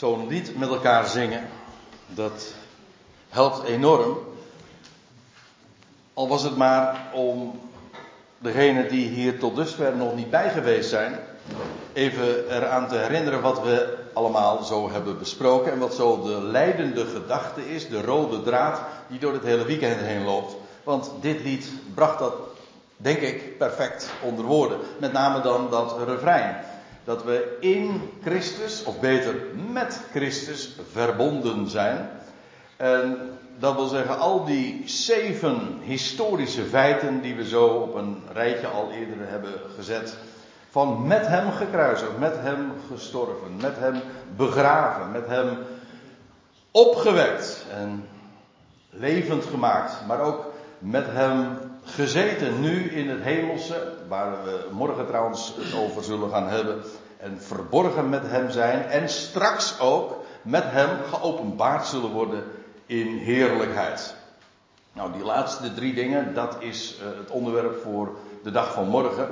zo'n lied met elkaar zingen, dat helpt enorm. Al was het maar om degenen die hier tot dusver nog niet bij geweest zijn, even eraan te herinneren wat we allemaal zo hebben besproken en wat zo de leidende gedachte is, de rode draad die door het hele weekend heen loopt. Want dit lied bracht dat, denk ik, perfect onder woorden. Met name dan dat refrein. Dat we in Christus, of beter met Christus, verbonden zijn. En dat wil zeggen, al die zeven historische feiten die we zo op een rijtje al eerder hebben gezet. Van met hem gekruisigd, met hem gestorven, met hem begraven, met hem opgewekt en levend gemaakt. Maar ook met hem gezeten nu in het hemelse, waar we morgen trouwens het over zullen gaan hebben. En verborgen met hem zijn en straks ook met hem geopenbaard zullen worden in heerlijkheid. Nou, die laatste drie dingen, dat is uh, het onderwerp voor de dag van morgen.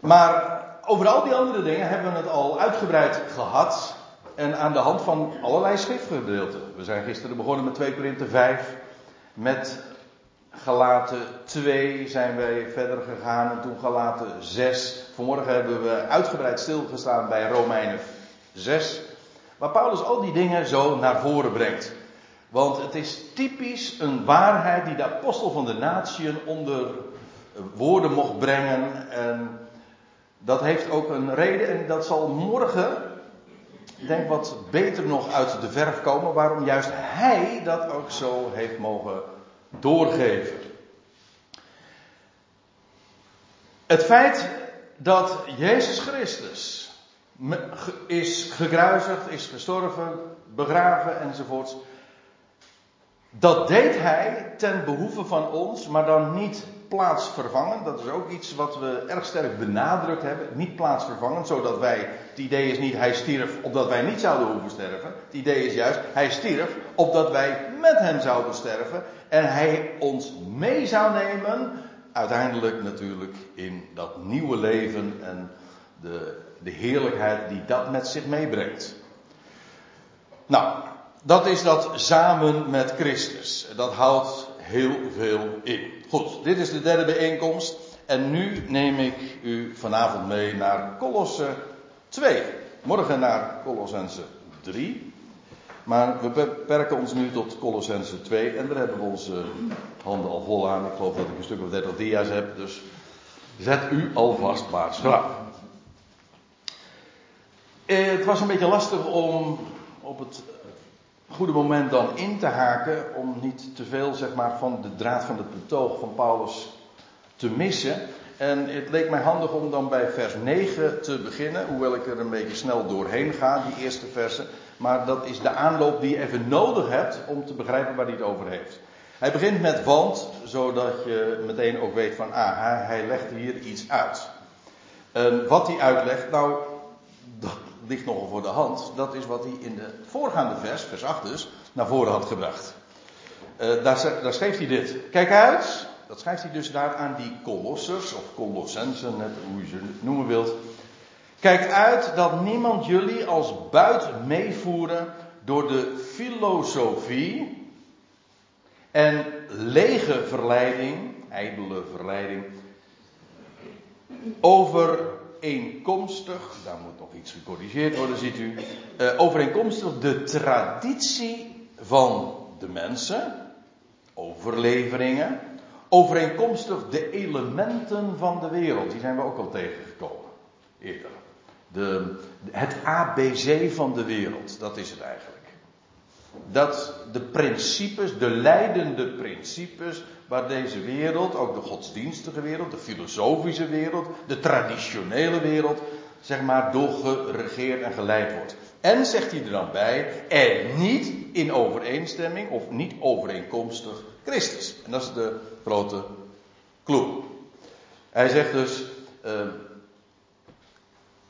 Maar over al die andere dingen hebben we het al uitgebreid gehad. En aan de hand van allerlei schriftgedeelten. We zijn gisteren begonnen met 2 Korinthe 5. Met Galaten 2 zijn wij verder gegaan. En toen Galaten 6. Vanmorgen hebben we uitgebreid stilgestaan bij Romeinen 6. Waar Paulus al die dingen zo naar voren brengt. Want het is typisch een waarheid die de apostel van de natieën onder woorden mocht brengen. En dat heeft ook een reden en dat zal morgen, ik denk wat beter nog uit de verf komen, waarom juist hij dat ook zo heeft mogen doorgeven. Het feit dat Jezus Christus is gekruisigd, is gestorven, begraven enzovoorts. Dat deed hij ten behoeve van ons, maar dan niet plaatsvervangend. Dat is ook iets wat we erg sterk benadrukt hebben. Niet plaatsvervangend, zodat wij. Het idee is niet hij stierf opdat wij niet zouden hoeven sterven. Het idee is juist hij stierf opdat wij met hem zouden sterven. En hij ons mee zou nemen. Uiteindelijk natuurlijk in dat nieuwe leven en de, de heerlijkheid die dat met zich meebrengt. Nou, dat is dat samen met Christus. Dat houdt heel veel in. Goed, dit is de derde bijeenkomst. En nu neem ik u vanavond mee naar Colosse 2. Morgen naar Colossense 3. Maar we beperken ons nu tot Colossense 2. En daar hebben we onze handen al vol aan. Ik geloof dat ik een stuk of 30 dia's heb. Dus zet u alvast maar schrap. Eh, het was een beetje lastig om op het goede moment dan in te haken om niet te veel zeg maar, van de draad van het betoog van Paulus te missen. En het leek mij handig om dan bij vers 9 te beginnen, hoewel ik er een beetje snel doorheen ga, die eerste versen. Maar dat is de aanloop die je even nodig hebt om te begrijpen waar hij het over heeft. Hij begint met want, zodat je meteen ook weet van, ah, hij, legt hier iets uit. En wat hij uitlegt, nou, dat, ligt nogal voor de hand. Dat is wat hij in de voorgaande vers, vers 8 dus, naar voren had gebracht. Uh, daar, daar schreef hij dit. Kijk uit, dat schrijft hij dus daar aan die kolossers, of kolossensen, net hoe je ze noemen wilt. Kijk uit dat niemand jullie als buit meevoeren door de filosofie en lege verleiding, ijdele verleiding, over overeenkomstig, daar moet nog iets gecorrigeerd worden, ziet u, uh, overeenkomstig de traditie van de mensen, overleveringen, overeenkomstig de elementen van de wereld, die zijn we ook al tegengekomen eerder. De, het ABC van de wereld, dat is het eigenlijk. Dat de principes, de leidende principes waar deze wereld, ook de godsdienstige wereld, de filosofische wereld, de traditionele wereld, zeg maar, door geregeerd en geleid wordt. En zegt hij er dan bij, en niet in overeenstemming of niet overeenkomstig Christus. En dat is de grote clue. Hij zegt dus, uh,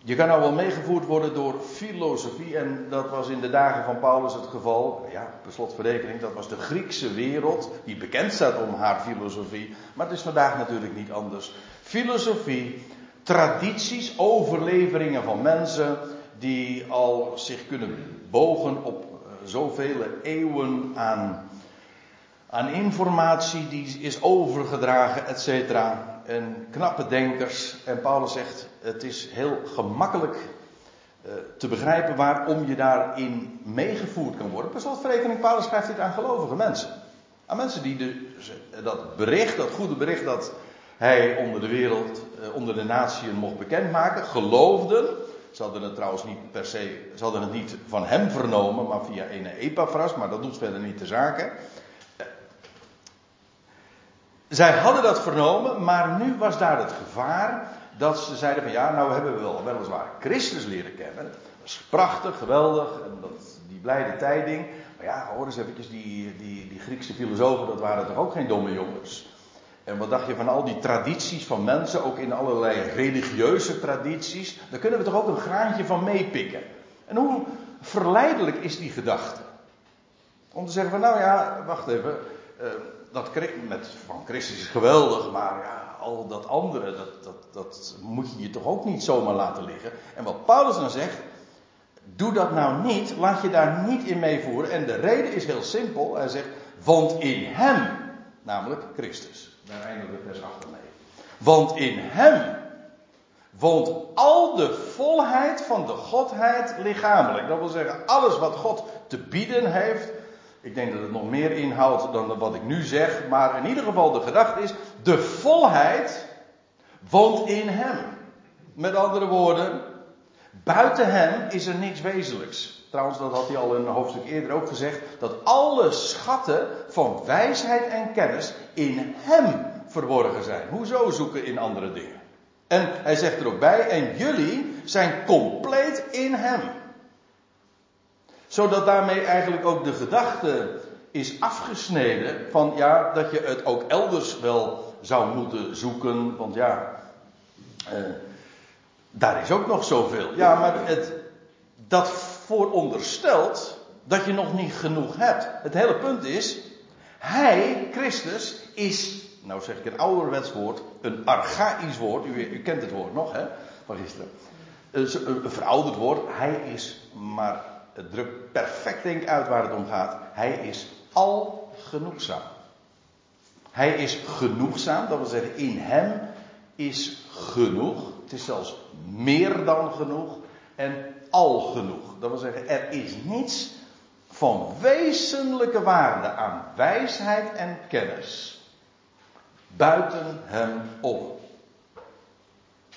je kan nou wel meegevoerd worden door filosofie, en dat was in de dagen van Paulus het geval. Ja, per slotverrekening, dat was de Griekse wereld, die bekend staat om haar filosofie. Maar het is vandaag natuurlijk niet anders. Filosofie, tradities, overleveringen van mensen, die al zich kunnen bogen op uh, zoveel eeuwen aan, aan informatie die is overgedragen, et. En knappe denkers. En Paulus zegt, het is heel gemakkelijk uh, te begrijpen waarom je daarin meegevoerd kan worden. Per slotverrekening, Paulus schrijft dit aan gelovige mensen. Aan mensen die de, dat bericht, dat goede bericht dat hij onder de wereld, eh, onder de natieën mocht bekendmaken, geloofden. Ze hadden het trouwens niet per se, ze het niet van hem vernomen, maar via een Epaphras, maar dat doet verder niet de zaken. Zij hadden dat vernomen, maar nu was daar het gevaar dat ze zeiden van ja, nou hebben we wel weliswaar Christus leren kennen. Dat is prachtig, geweldig, en dat, die blijde tijding. Maar ja, hoor eens eventjes, die, die, die Griekse filosofen, dat waren toch ook geen domme jongens. En wat dacht je van al die tradities van mensen, ook in allerlei religieuze tradities? Daar kunnen we toch ook een graantje van meepikken. En hoe verleidelijk is die gedachte? Om te zeggen van nou ja, wacht even, uh, dat met, van Christus is geweldig, maar ja, al dat andere, dat, dat, dat moet je je toch ook niet zomaar laten liggen. En wat Paulus dan zegt, doe dat nou niet, laat je daar niet in meevoeren. En de reden is heel simpel, hij zegt, want in hem, namelijk Christus. Daar eindigen we vers 8 mee. Want in hem woont al de volheid van de Godheid lichamelijk. Dat wil zeggen, alles wat God te bieden heeft. Ik denk dat het nog meer inhoudt dan wat ik nu zeg. Maar in ieder geval de gedachte is, de volheid woont in hem. Met andere woorden, buiten hem is er niks wezenlijks. Trouwens, dat had hij al in een hoofdstuk eerder ook gezegd. Dat alle schatten van wijsheid en kennis in hem verborgen zijn. Hoezo zoeken in andere dingen? En hij zegt er ook bij, en jullie zijn compleet in hem. Zodat daarmee eigenlijk ook de gedachte is afgesneden van ja, dat je het ook elders wel zou moeten zoeken. Want ja, eh, daar is ook nog zoveel. Ja, maar het, dat vooronderstelt dat je nog niet genoeg hebt. Het hele punt is, hij, Christus, is, nou zeg ik een ouderwets woord, een archaïsch woord. U, u kent het woord nog, hè, van gisteren. Een, verouderd woord. Hij is, maar het drukt perfect denk uit waar het om gaat. Hij is al genoegzaam. Hij is genoegzaam, dat wil zeggen, in hem is genoeg. Het is zelfs meer dan genoeg en al genoeg. Dat wil zeggen, er is niets van wezenlijke waarde aan wijsheid en kennis buiten hem om.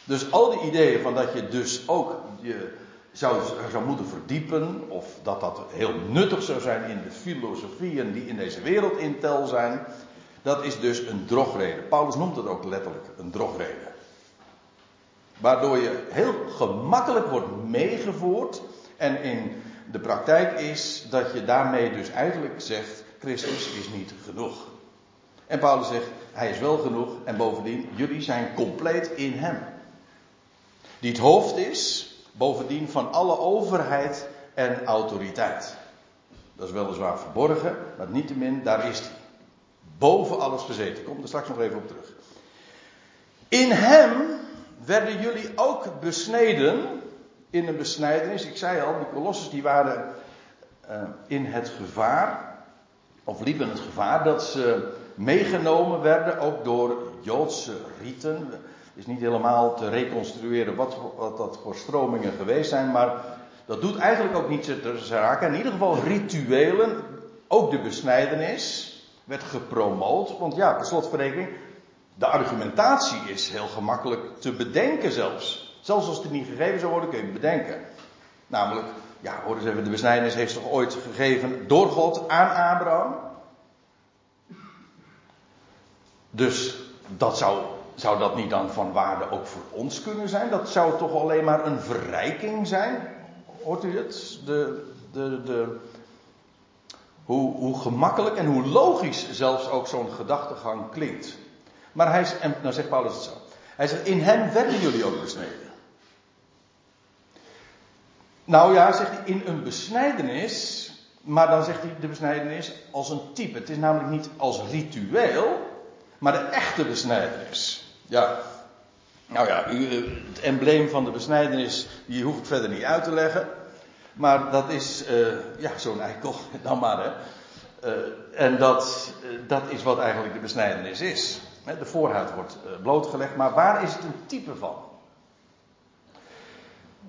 Dus al die ideeën van dat je dus ook je zou, zou moeten verdiepen, of dat dat heel nuttig zou zijn in de filosofieën die in deze wereld in tel zijn, dat is dus een drogreden. Paulus noemt het ook letterlijk een drogreden. Waardoor je heel gemakkelijk wordt meegevoerd en in de praktijk is dat je daarmee dus eigenlijk zegt: Christus is niet genoeg. En Paulus zegt: Hij is wel genoeg en bovendien, jullie zijn compleet in Hem. Die het hoofd is, bovendien van alle overheid en autoriteit. Dat is weliswaar verborgen, maar niettemin, daar is hij. Boven alles gezeten. Ik kom er straks nog even op terug. In hem werden jullie ook besneden in een besnijdenis. Ik zei al, die kolossers die waren uh, in het gevaar, of liepen het gevaar, dat ze meegenomen werden ook door Joodse riten. Het is niet helemaal te reconstrueren wat, wat dat voor stromingen geweest zijn, maar dat doet eigenlijk ook niet te zaken. In ieder geval rituelen, ook de besnijdenis, werd gepromoot. Want ja, per slotverrekening, de argumentatie is heel gemakkelijk te bedenken zelfs. Zelfs als het niet gegeven zou worden, kun je het bedenken. Namelijk, ja, hoor eens even, de besnijdenis heeft toch ooit gegeven door God aan Abraham? Dus dat zou, zou dat niet dan van waarde ook voor ons kunnen zijn? Dat zou toch alleen maar een verrijking zijn? Hoort u het? De, de, de, hoe, hoe gemakkelijk en hoe logisch zelfs ook zo'n gedachtegang klinkt. Maar hij, en nou zegt Paulus het zo. Hij zegt, in hem werden jullie ook besneden. Nou ja, zegt hij, in een besnijdenis. Maar dan zegt hij de besnijdenis als een type. Het is namelijk niet als ritueel, maar de echte besnijdenis. Ja, Nou ja, het embleem van de besnijdenis, die hoef ik verder niet uit te leggen. Maar dat is, uh, ja, zo'n eikel, dan maar hè. Uh, en dat, uh, dat is wat eigenlijk de besnijdenis is. De voorhuid wordt blootgelegd, maar waar is het een type van?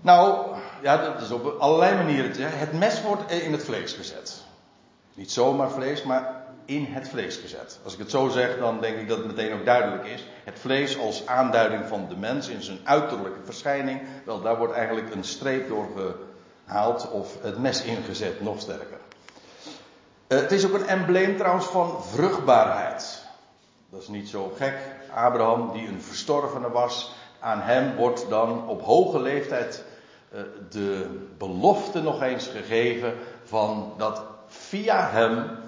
Nou, ja, dat is op allerlei manieren. Het mes wordt in het vlees gezet. Niet zomaar vlees, maar in het vlees gezet. Als ik het zo zeg, dan denk ik dat het meteen ook duidelijk is. Het vlees als aanduiding van de mens in zijn uiterlijke verschijning. Wel, daar wordt eigenlijk een streep door gehaald of het mes ingezet, nog sterker. Uh, het is ook een embleem trouwens van vruchtbaarheid. Dat is niet zo gek. Abraham, die een verstorvene was, aan hem wordt dan op hoge leeftijd uh, de belofte nog eens gegeven van dat via hem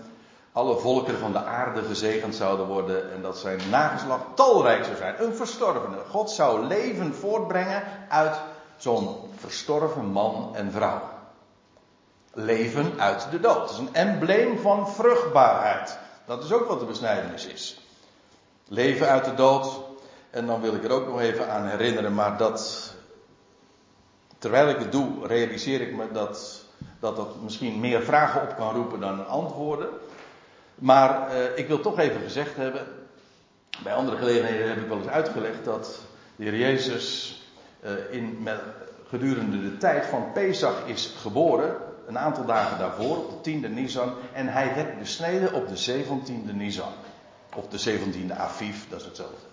alle volkeren van de aarde gezegend zouden worden en dat zijn nageslacht talrijk zou zijn. Een verstorvene. God zou leven voortbrengen uit zo'n verstorven man en vrouw. Leven uit de dood. Dat is een embleem van vruchtbaarheid. Dat is ook wat de besnijdenis is. Leven uit de dood. En dan wil ik er ook nog even aan herinneren, maar dat. Terwijl ik het doe, realiseer ik me dat dat, dat misschien meer vragen op kan roepen dan antwoorden. Maar eh, ik wil toch even gezegd hebben. Bij andere gelegenheden heb ik wel eens uitgelegd dat de Heer Jezus in, met, gedurende de tijd van Pesach is geboren. Een aantal dagen daarvoor, op de 10e Nisan. En hij werd besneden op de 17e Nisan. Of de 17e Aviv, dat is hetzelfde.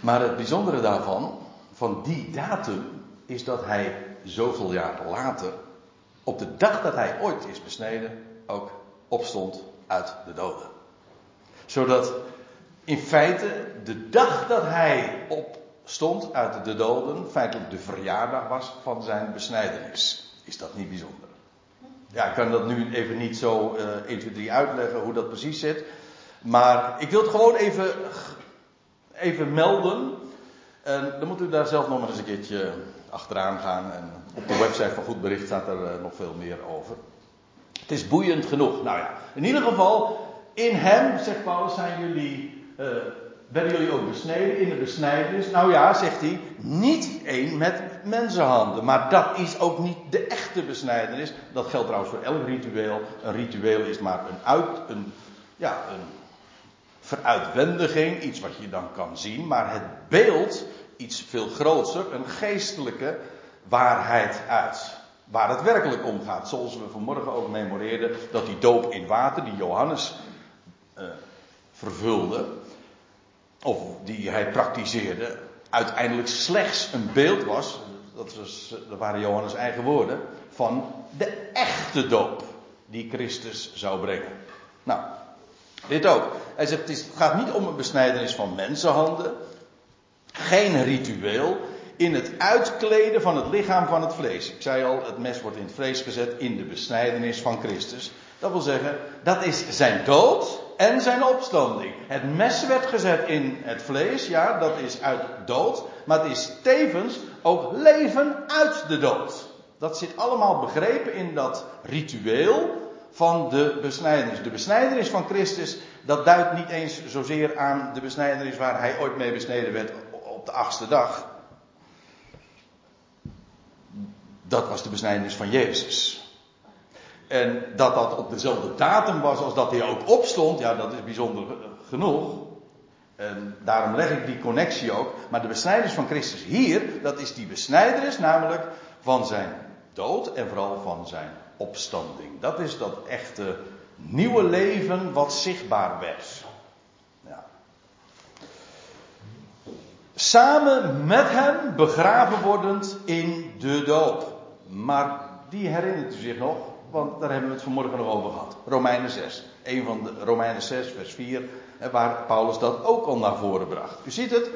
Maar het bijzondere daarvan, van die datum, is dat hij zoveel jaar later, op de dag dat hij ooit is besneden, ook opstond uit de doden. Zodat in feite de dag dat hij opstond uit de doden, feitelijk de verjaardag was van zijn besnijdenis. Is dat niet bijzonder? Ja, ik kan dat nu even niet zo uh, 1, 2, 3 uitleggen hoe dat precies zit. Maar ik wil het gewoon even, even melden. En dan moet u daar zelf nog maar eens een keertje achteraan gaan. En op de website van Goed Bericht staat er uh, nog veel meer over. Het is boeiend genoeg. Nou ja, in ieder geval, in hem, zegt Paulus, zijn jullie, uh, werden jullie ook besneden in de besnijdenis. Nou ja, zegt hij, niet één met mensenhanden. Maar dat is ook niet de echte besnijdenis. Dat geldt trouwens voor elk ritueel. Een ritueel is maar een uit, een, ja, een veruitwendiging, iets wat je dan kan zien. Maar het beeld, iets veel groter, een geestelijke waarheid uit waar het werkelijk om gaat. Zoals we vanmorgen ook memoreerden dat die doop in water, die Johannes uh, vervulde, of die hij praktiseerde, uiteindelijk slechts een beeld was, dat, was, dat waren Johannes' eigen woorden, van de echte doop die Christus zou brengen. Nou, dit ook. Hij zegt, het gaat niet om een besnijdenis van mensenhanden, geen ritueel, in het uitkleden van het lichaam van het vlees. Ik zei al, het mes wordt in het vlees gezet in de besnijdenis van Christus. Dat wil zeggen, dat is zijn dood en zijn opstanding. Het mes werd gezet in het vlees, ja, dat is uit dood. Maar het is tevens ook leven uit de dood. Dat zit allemaal begrepen in dat ritueel van de besnijdenis. De besnijdenis van Christus, dat duidt niet eens zozeer aan de besnijdenis waar hij ooit mee besneden werd op de achtste dag. Dat was de besnijdenis van Jezus. En dat dat op dezelfde datum was als dat hij ook opstond, ja, dat is bijzonder genoeg. En daarom leg ik die connectie ook. Maar de besnijdenis van Christus hier, dat is die besnijdenis namelijk van zijn dood en vooral van zijn opstanding. Dat is dat echte nieuwe leven wat zichtbaar werd. Ja. Samen met hem begraven wordend in de doop. Maar die herinnert u zich nog, want daar hebben we het vanmorgen nog over gehad. Romeinen 6. Een van de Romeinen 6, vers 4, waar Paulus dat ook al naar voren bracht. U ziet het,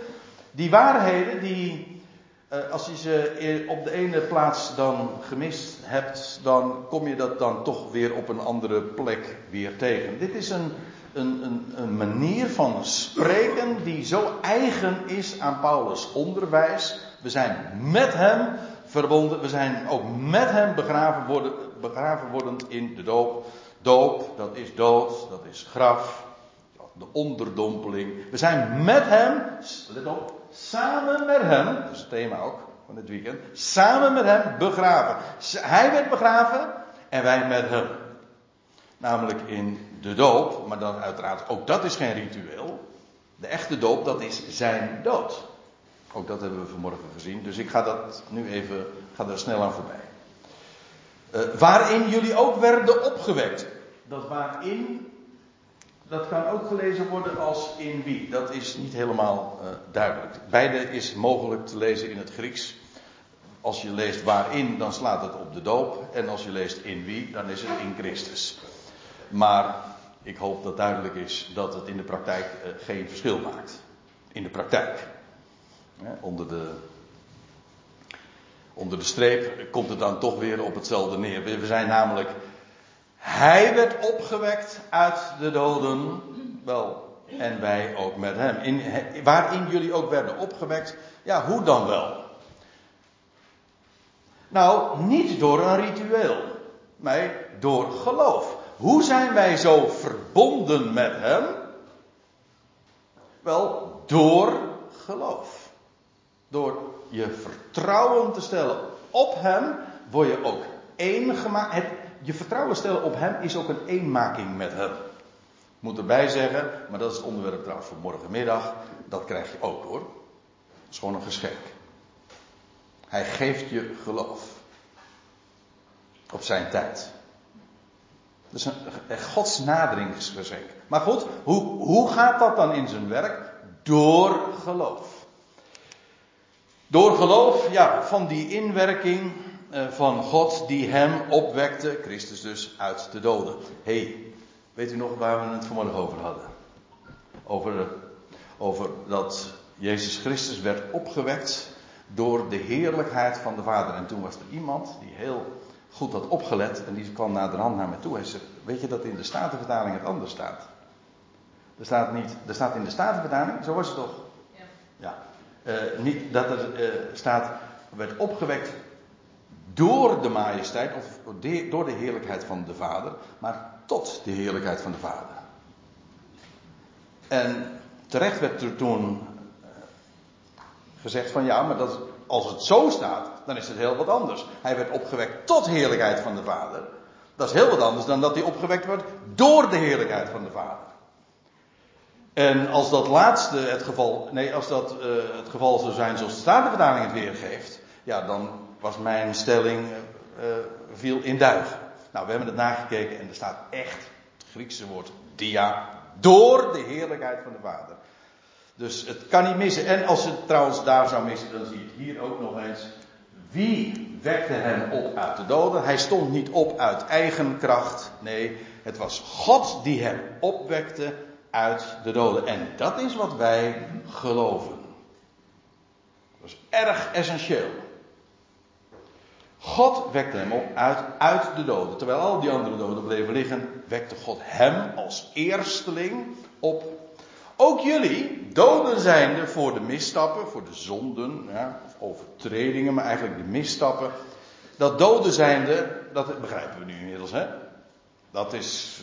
die waarheden die, eh, als je ze op de ene plaats dan gemist hebt, dan kom je dat dan toch weer op een andere plek weer tegen. Dit is een, een, een, een manier van spreken die zo eigen is aan Paulus' onderwijs. We zijn met hem verbonden. We zijn ook met hem begraven, worden, begraven wordend in de doop. Doop, dat is dood, dat is graf. de onderdompeling. We zijn met hem, let op, samen met hem, dat is het thema ook van dit weekend, samen met hem begraven. Hij werd begraven en wij met hem. Namelijk in de doop, maar dan uiteraard ook dat is geen ritueel. De echte doop, dat is zijn dood. Ook dat hebben we vanmorgen gezien, dus ik ga dat nu even, ga er snel aan voorbij. Uh, waarin jullie ook werden opgewekt. Dat waarin, dat kan ook gelezen worden als in wie. Dat is niet helemaal uh, duidelijk. Beide is mogelijk te lezen in het Grieks. Als je leest waarin, dan slaat het op de doop. En als je leest in wie, dan is het in Christus. Maar ik hoop dat duidelijk is dat het in de praktijk uh, geen verschil maakt. In de praktijk. onder de onder de streep komt het dan toch weer op hetzelfde neer. We zijn namelijk, hij werd opgewekt uit de doden, wel, en wij ook met hem. In, waarin jullie ook werden opgewekt, ja, hoe dan wel? Nou, niet door een ritueel, maar door geloof. Hoe zijn wij zo verbonden met hem? Wel, door geloof. Door je vertrouwen te stellen op Hem, word je ook één gemaakt. je vertrouwen stellen op Hem is ook een eenmaking met Hem. Moet erbij zeggen, maar dat is het onderwerp trouwens voor morgenmiddag. Dat krijg je ook hoor. Dat is gewoon een geschenk. Hij geeft je geloof. Op zijn tijd. Dat is een, Gods. Maar goed, hoe, hoe gaat dat dan in zijn werk? Door geloof. Door geloof, ja, van die inwerking eh, van God die hem opwekte, Christus dus, uit de doden. hey, weet u nog waar we het vanmorgen over hadden? Over, over dat Jezus Christus werd opgewekt door de heerlijkheid van de Vader. En toen was er iemand die heel goed had opgelet en die kwam naar de hand naar me toe. Hij zei, weet je dat in de Statenvertaling het anders staat? Er staat, niet, er staat in de Statenvertaling, zo was het toch? Ja. ja. Uh, niet dat er uh, staat, werd opgewekt door de majesteit of door de heerlijkheid van de Vader, maar tot de heerlijkheid van de Vader. En terecht werd er toen uh, gezegd van ja, maar dat, als het zo staat, dan is het heel wat anders. Hij werd opgewekt tot heerlijkheid van de Vader. Dat is heel wat anders dan dat hij opgewekt wordt door de heerlijkheid van de Vader. En als dat laatste het geval, nee, als dat uh, het geval zou zijn zoals de Statenvertaling het weergeeft, ja, dan was mijn stelling uh, viel in duigen. Nou, we hebben het nagekeken en er staat echt het Griekse woord dia, door de heerlijkheid van de Vader. Dus het kan niet missen. En als het trouwens daar zou missen, dan zie je het hier ook nog eens. Wie wekte hem op uit de doden? Hij stond niet op uit eigen kracht. Nee, het was God die hem opwekte uit de doden. En dat is wat wij geloven. Dat is erg essentieel. God wekte hem op uit, uit de doden. Terwijl al die andere doden bleven liggen, wekte God hem als eersteling op. Ook jullie, doden zijnde voor de misstappen, voor de zonden, ja, of overtredingen, maar eigenlijk de misstappen. Dat doden zijnde, dat begrijpen we nu inmiddels, hè? Dat is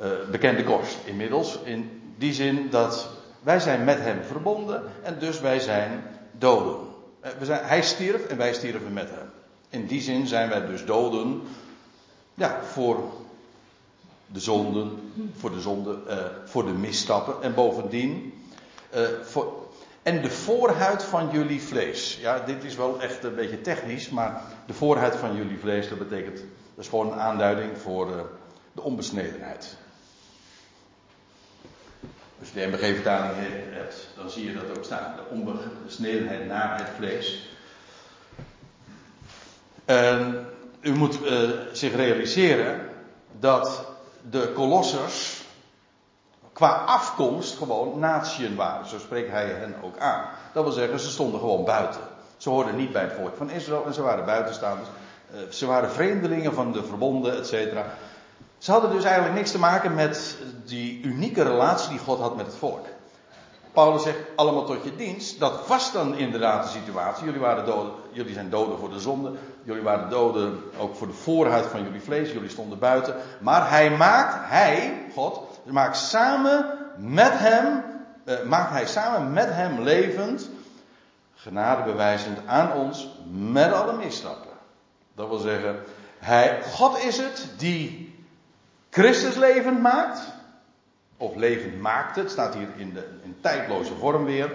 uh, bekende kost inmiddels. In die zin dat wij zijn met hem verbonden en dus wij zijn doden. Uh, we zijn, hij stierf en wij stierven met hem. In die zin zijn wij dus doden. Ja, voor de zonden, voor de zonde, uh, voor de misstappen en bovendien voor, en de voorhuid van jullie vlees. Ja, dit is wel echt een beetje technisch, maar de voorhuid van jullie vlees, dat betekent, dat is gewoon een aanduiding voor de onbesnedenheid. Als je de MBG-vertaling hebt, dan zie je dat ook staan. De onbesnedenheid naar het vlees. En u moet uh, zich realiseren dat de kolossers qua afkomst gewoon natieën waren. Zo spreekt hij hen ook aan. Dat wil zeggen, ze stonden gewoon buiten. Ze hoorden niet bij het volk van Israël en ze waren buitenstaanders. Uh, ze waren vreemdelingen van de verbonden, et cetera. Ze hadden dus eigenlijk niks te maken met die unieke relatie die God had met het volk. Paulus zegt allemaal tot je dienst. Dat was dan inderdaad de situatie. Jullie, waren doden, jullie zijn doden voor de zonde. Jullie waren doden ook voor de voorhuid van jullie vlees. Jullie stonden buiten. Maar hij maakt, hij, God, maakt samen met hem, uh, maakt hij samen met hem levend, genade bewijzend aan ons met alle misstappen. Dat wil zeggen, hij, God is het die Christus levend maakt. Of levend maakt het, staat hier in, de, tijdloze vorm weer.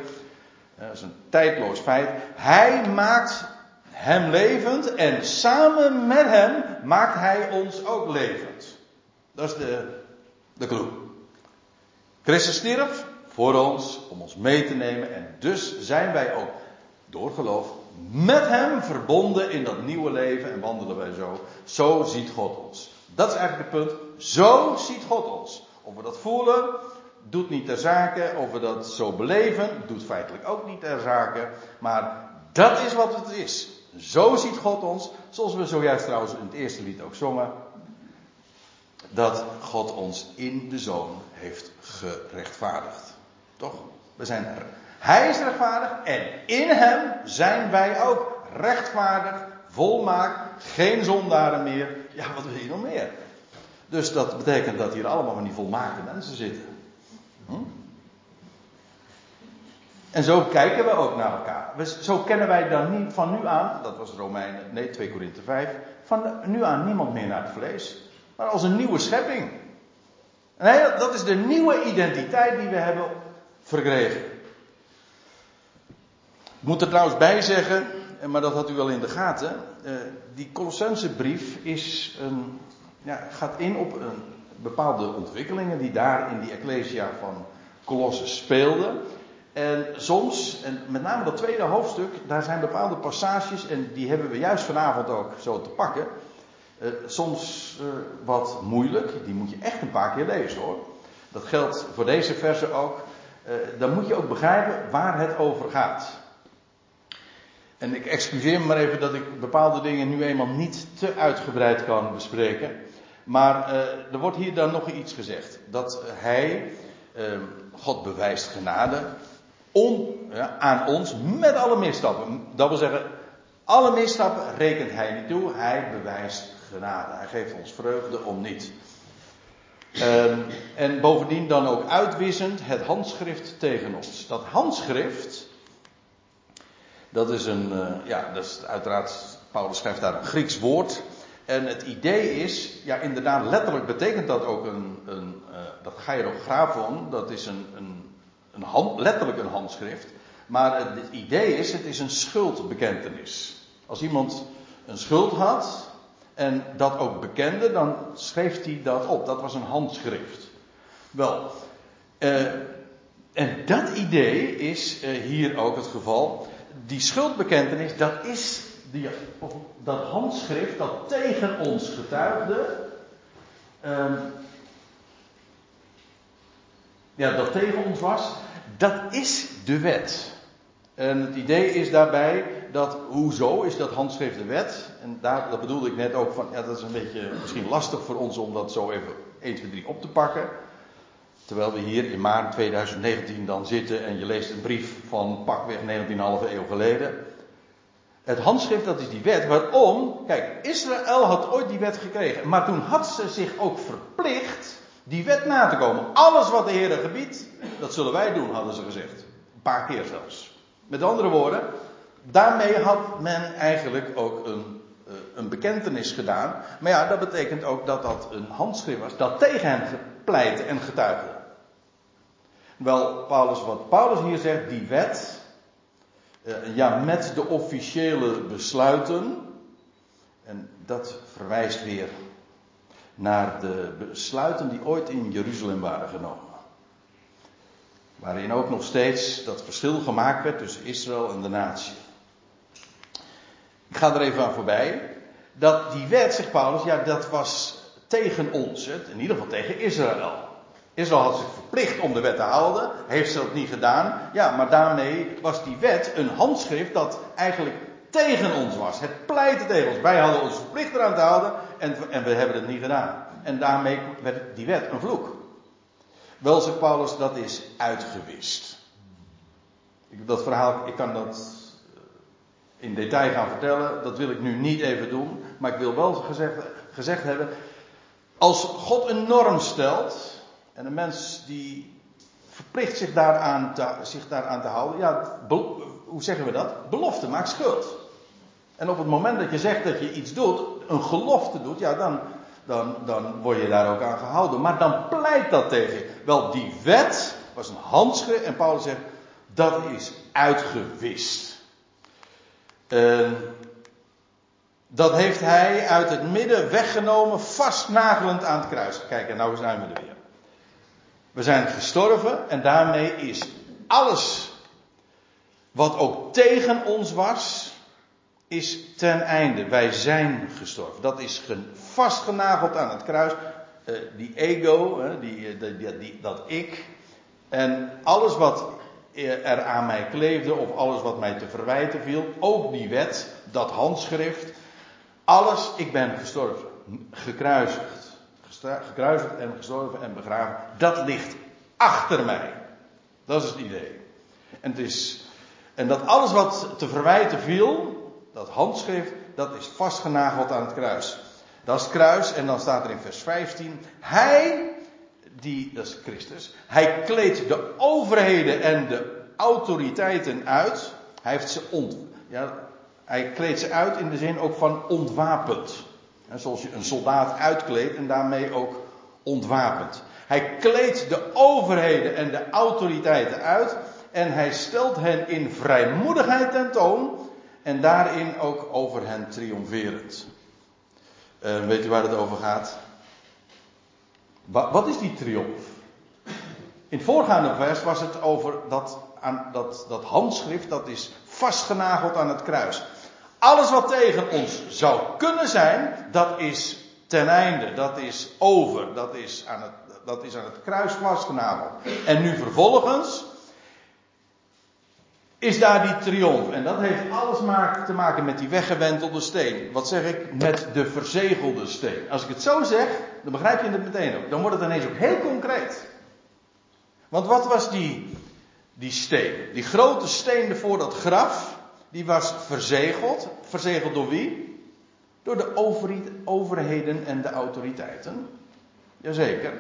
Dat is een tijdloos feit. Hij maakt hem levend en samen met hem maakt hij ons ook levend. Dat is de, de clue. Christus stierf voor ons, om ons mee te nemen en dus zijn wij ook door geloof met hem verbonden in dat nieuwe leven en wandelen wij zo. Zo ziet God ons. Dat is eigenlijk het punt. Zo ziet God ons. Of we dat voelen, doet niet ter zake. Of we dat zo beleven, doet feitelijk ook niet ter zake. Maar dat is wat het is. Zo ziet God ons, zoals we zojuist trouwens in het eerste lied ook zongen. Dat God ons in de zoon heeft gerechtvaardigd. Toch? We zijn er. Hij is rechtvaardig en in hem zijn wij ook rechtvaardig, volmaakt, geen zondaren meer. Ja, wat wil je nog meer? Dus dat betekent dat hier allemaal van die volmaakte mensen zitten. Hm? En zo kijken we ook naar elkaar. Zo kennen wij dan niet van nu aan, dat was Romeinen, nee 2 Korinthe 5, van nu aan niemand meer naar het vlees. Maar als een nieuwe schepping. Nee, dat is de nieuwe identiteit die we hebben verkregen. Ik moet er trouwens bij zeggen, maar dat had u wel in de gaten, eh, die Colossensebrief is een, ja, gaat in op een bepaalde ontwikkelingen die daar in die Ecclesia van Colosse speelden. En soms, en met name dat tweede hoofdstuk, daar zijn bepaalde passages, en die hebben we juist vanavond ook zo te pakken. Uh, soms uh, wat moeilijk, die moet je echt een paar keer lezen hoor. Dat geldt voor deze versen ook. Dan moet je ook begrijpen waar het over gaat. En ik excuseer me maar even dat ik bepaalde dingen nu eenmaal niet te uitgebreid kan bespreken. Maar er wordt hier dan nog iets gezegd. Dat hij, ehm, God bewijst genade, on, aan ons met alle misstappen. Dat wil zeggen, alle misstappen rekent hij niet toe. Hij bewijst genade. Hij geeft ons vreugde om niet. Um, en bovendien dan ook uitwissend het handschrift tegen ons. Dat handschrift, dat is een, uh, ja, dat is uiteraard, Paulus schrijft daar een Grieks woord. En het idee is, ja inderdaad, letterlijk betekent dat ook een, een uh, dat gairografon, dat is een, een, een hand, letterlijk een handschrift. Maar het idee is, het is een schuldbekentenis. Als iemand een schuld had, en dat ook bekende, dan schreef hij dat op. Dat was een handschrift. Wel, uh, en dat idee is hier ook het geval. Die schuldbekentenis, dat is die, dat handschrift dat tegen ons getuigde. Uh, ja, dat tegen ons was. Dat is de wet. En het idee is daarbij dat, hoezo is dat handschrift de wet? En daar, dat bedoelde ik net ook van, ja, dat is een beetje misschien lastig voor ons om dat zo even 1, 2, 3 op te pakken. Terwijl we hier in maart 2019 dan zitten en je leest een brief van pakweg 19,5 eeuw geleden. Het handschrift, dat is die wet. Waarom? Kijk, Israël had ooit die wet gekregen. Maar toen had ze zich ook verplicht die wet na te komen. Alles wat de Heer gebiedt, dat zullen wij doen, hadden ze gezegd. Een paar keer zelfs. Met andere woorden, daarmee had men eigenlijk ook een, eh, een bekentenis gedaan. Maar ja, dat betekent ook dat dat een handschrift was dat tegen hem pleitte en getuigde. Wel, Paulus, wat Paulus hier zegt, die wet, eh, ja, met de officiële besluiten, en dat verwijst weer naar de besluiten die ooit in Jeruzalem waren genomen. Waarin ook nog steeds dat verschil gemaakt werd tussen Israël en de natie. Ik ga er even aan voorbij. Dat die wet, zegt Paulus, ja, dat was tegen ons. In ieder geval tegen Israël. Israël had zich verplicht om de wet te houden. Heeft ze dat niet gedaan. Ja, maar daarmee was die wet een handschrift dat eigenlijk tegen ons was. Het pleitte tegen ons. Wij hadden ons verplicht eraan te houden en, en we hebben het niet gedaan. En daarmee werd die wet een vloek. Wel, zegt Paulus, dat is uitgewist. Dat verhaal, ik kan dat in detail gaan vertellen. Dat wil ik nu niet even doen. Maar ik wil wel gezegd hebben. Als God een norm stelt. En een mens die verplicht zich daaraan te, zich daaraan te houden. Ja, hoe zeggen we dat? Belofte maakt schuld. En op het moment dat je zegt dat je iets doet, een gelofte doet, ja, dan, dan, dan word je daar ook aan gehouden. Maar dan pleit dat tegen Wel, die wet was een handschrift en Paulus zegt, dat is uitgewist. Uh, dat heeft hij uit het midden weggenomen, vastnagelend aan het kruis. Kijk, en nou zijn we er weer. We zijn gestorven en daarmee is alles wat ook tegen ons was, is ten einde. Wij zijn gestorven. Dat is vastgenageld aan het kruis. Uh, die ego, uh, die, die, die, dat ik. En alles wat er aan mij kleefde, of alles wat mij te verwijten viel. Ook die wet, dat handschrift. Alles, ik ben gestorven. Gekruisigd. Gekruisigd en gestorven en begraven. Dat ligt achter mij. Dat is het idee. En, het is, en dat alles wat te verwijten viel, dat handschrift, dat is vastgenageld aan het kruis. Dat is het kruis en dan staat er in vers 15. Hij, die, dat is Christus, hij kleedt de overheden en de autoriteiten uit. Hij heeft ze ont, ja, hij kleedt ze uit in de zin ook van ontwapend. Zoals je een soldaat uitkleedt en daarmee ook ontwapend. Hij kleedt de overheden en de autoriteiten uit en hij stelt hen in vrijmoedigheid tentoon en daarin ook over hen triomferend. Uh, weet u waar het over gaat? Wat, wat is die triomf? In het voorgaande vers was het over dat, aan, dat, dat handschrift, dat is vastgenageld aan het kruis. Alles wat tegen ons zou kunnen zijn, dat is ten einde, dat is over, dat is aan het, dat is aan het kruis vastgenageld. En nu vervolgens is daar die triomf. En dat heeft alles maar te maken met die weggewentelde steen. Wat zeg ik? Met de verzegelde steen. Als ik het zo zeg, dan begrijp je het meteen ook. Dan wordt het ineens ook heel concreet. Want wat was die, die steen? Die grote steen voor dat graf, die was verzegeld. Verzegeld door wie? Door de overheden en de autoriteiten. Jazeker.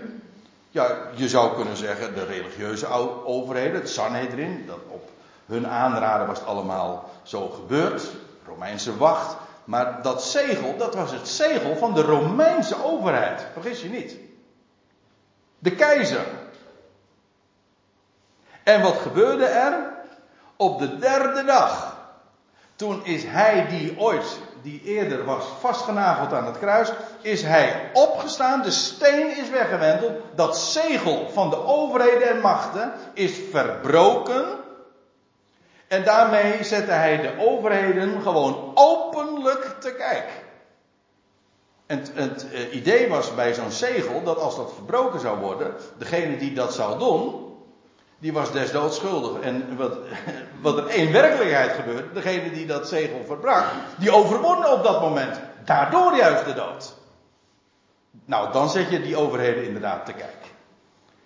Ja, je zou kunnen zeggen de religieuze overheden, het Sanhedrin, dat op hun aanraden was het allemaal zo gebeurd. Romeinse wacht. Maar dat zegel, dat was het zegel van de Romeinse overheid. Vergis je niet. De keizer. En wat gebeurde er? Op de derde dag. Toen is hij die ooit, die eerder was vastgenageld aan het kruis, is hij opgestaan, de steen is weggewenteld, dat zegel van de overheden en machten is verbroken. En daarmee zette hij de overheden gewoon openlijk te kijk. En het, het eh, idee was bij zo'n zegel dat als dat verbroken zou worden, degene die dat zou doen, die was desdoods schuldig. En wat, wat er in werkelijkheid gebeurde, degene die dat zegel verbrak, die overwon op dat moment. Daardoor juist de dood. Nou, dan zet je die overheden inderdaad te kijken.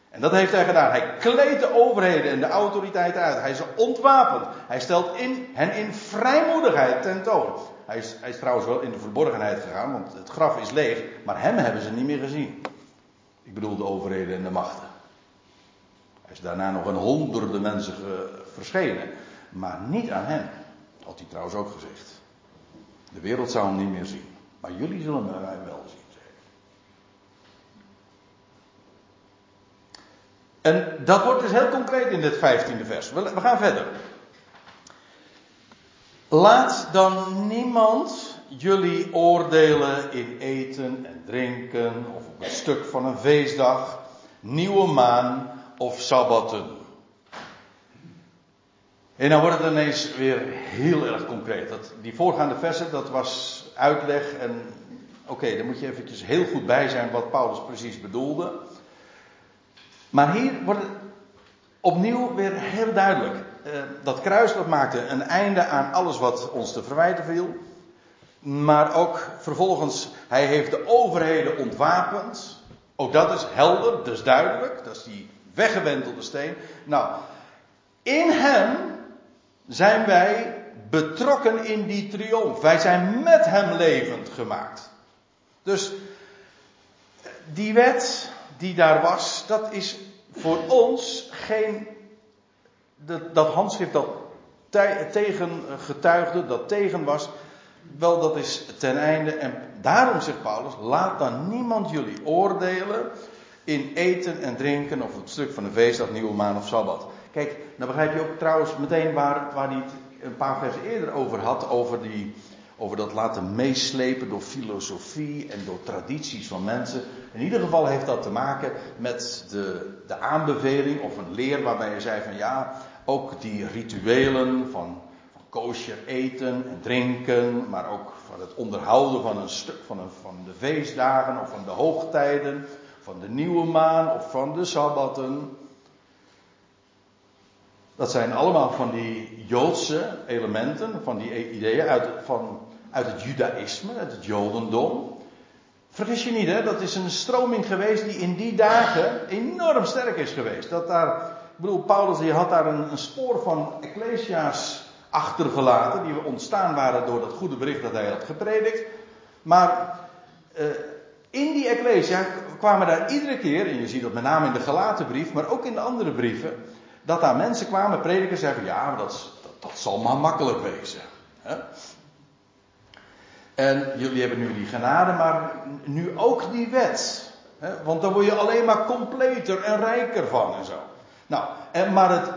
En dat heeft hij gedaan. Hij kleedt de overheden en de autoriteiten uit. Hij is ontwapend. Hij stelt in, hen in vrijmoedigheid tentoon. Hij is, hij is trouwens wel in de verborgenheid gegaan, want het graf is leeg. Maar hem hebben ze niet meer gezien. Ik bedoel de overheden en de machten. Hij is daarna nog een honderden mensen verschenen. Maar niet aan hem. Had hij trouwens ook gezegd. De wereld zou hem niet meer zien. Maar jullie zullen mij wel zien. En dat wordt dus heel concreet in dit vijftiende vers. We gaan verder. Laat dan niemand jullie oordelen in eten en drinken, of op een stuk van een feestdag, nieuwe maan of sabbatten. En dan wordt het ineens weer heel erg concreet. Dat, die voorgaande versen, dat was uitleg en oké, daar moet je eventjes heel goed bij zijn wat Paulus precies bedoelde. Maar hier wordt het opnieuw weer heel duidelijk. Uh, dat kruis dat maakte een einde aan alles wat ons te verwijten viel. Maar ook vervolgens, hij heeft de overheden ontwapend. Ook dat is helder, dus duidelijk. Dat is die weggewentelde steen. Nou, in hem zijn wij betrokken in die triomf. Wij zijn met hem levend gemaakt. Dus die wet, die daar was, dat is voor ons geen. Dat, dat handschrift dat tegen getuigde, dat tegen was. Wel, dat is ten einde. En daarom zegt Paulus: laat dan niemand jullie oordelen in eten en drinken of het stuk van de feestdag, nieuwe maan of sabbat. Kijk, dan begrijp je ook trouwens meteen waar, waar hij het een paar versen eerder over had, over, die, over dat laten meeslepen door filosofie en door tradities van mensen. In ieder geval heeft dat te maken met de, de aanbeveling of een leer waarbij je zei van ja, ook die rituelen van, van eten en drinken, maar ook van het onderhouden van een stuk van, een, van de feestdagen of van de hoogtijden, van de nieuwe maan of van de sabbatten. Dat zijn allemaal van die Joodse elementen, van die ideeën uit, van, uit het Judaïsme, uit het Jodendom. Vergis je niet, hè? dat is een stroming geweest die in die dagen enorm sterk is geweest. Dat daar, ik bedoel, Paulus die had daar een, een spoor van Ecclesia's achtergelaten, die ontstaan waren door dat goede bericht dat hij had gepredikt. Maar uh, in die Ecclesia kwamen daar iedere keer, en je ziet dat met name in de Galatenbrief, maar ook in de andere brieven, dat daar mensen kwamen, predikers, zeggen: ja, maar dat, dat, zal maar makkelijk wezen. En jullie hebben nu die genade, maar nu ook die wet. Want dan word je alleen maar completer en rijker van en zo. Nou, en, maar het,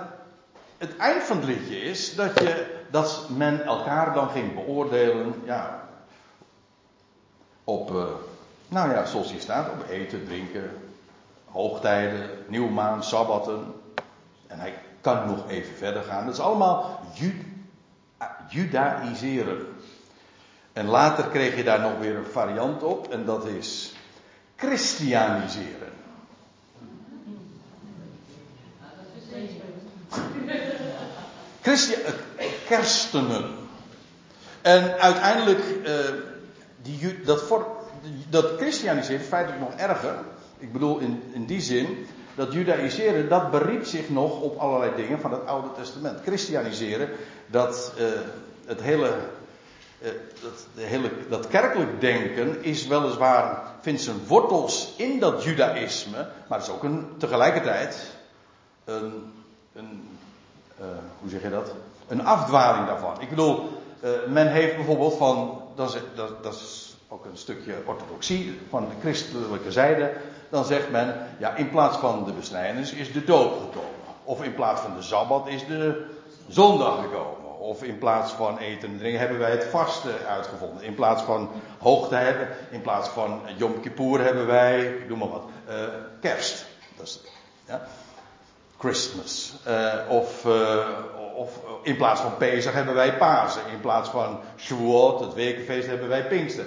het eind van het liedje is dat, je, dat men elkaar dan ging beoordelen. Ja, op, uh, nou ja, zoals hier staat, op eten, drinken, hoogtijden, nieuwmaan, sabbatten. En hij kan nog even verder gaan. Dat is allemaal judaïseren. En later kreeg je daar nog weer een variant op. En dat is christianiseren. Christia eh, kerstenen. En uiteindelijk, uh, die, dat, voor, dat christianiseren is feitelijk nog erger. Ik bedoel in, in die zin dat judaïseren, dat beriep zich nog op allerlei dingen van het Oude Testament. Christianiseren, dat uh, het hele, uh, dat, hele, dat kerkelijk denken is weliswaar, vindt zijn wortels in dat judaïsme, maar het is ook een, tegelijkertijd een, een uh, hoe zeg je dat? Een afdwaling daarvan. Ik bedoel, men heeft bijvoorbeeld van, dat dat, dat is ook een stukje orthodoxie van de christelijke zijde, dan zegt men, ja, in plaats van de besnijdenis is de dood gekomen. Of in plaats van de Sabbat is de zondag gekomen. Of in plaats van eten en drinken hebben wij het vasten uitgevonden. In plaats van hoogte hebben, in plaats van Yom Kippur hebben wij, noem maar wat, uh, kerst. Dat is, ja. Christmas. Uh, of, uh, of in plaats van Pesach hebben wij Pasen. In plaats van Shavuot, het wekenfeest, hebben wij Pinkster.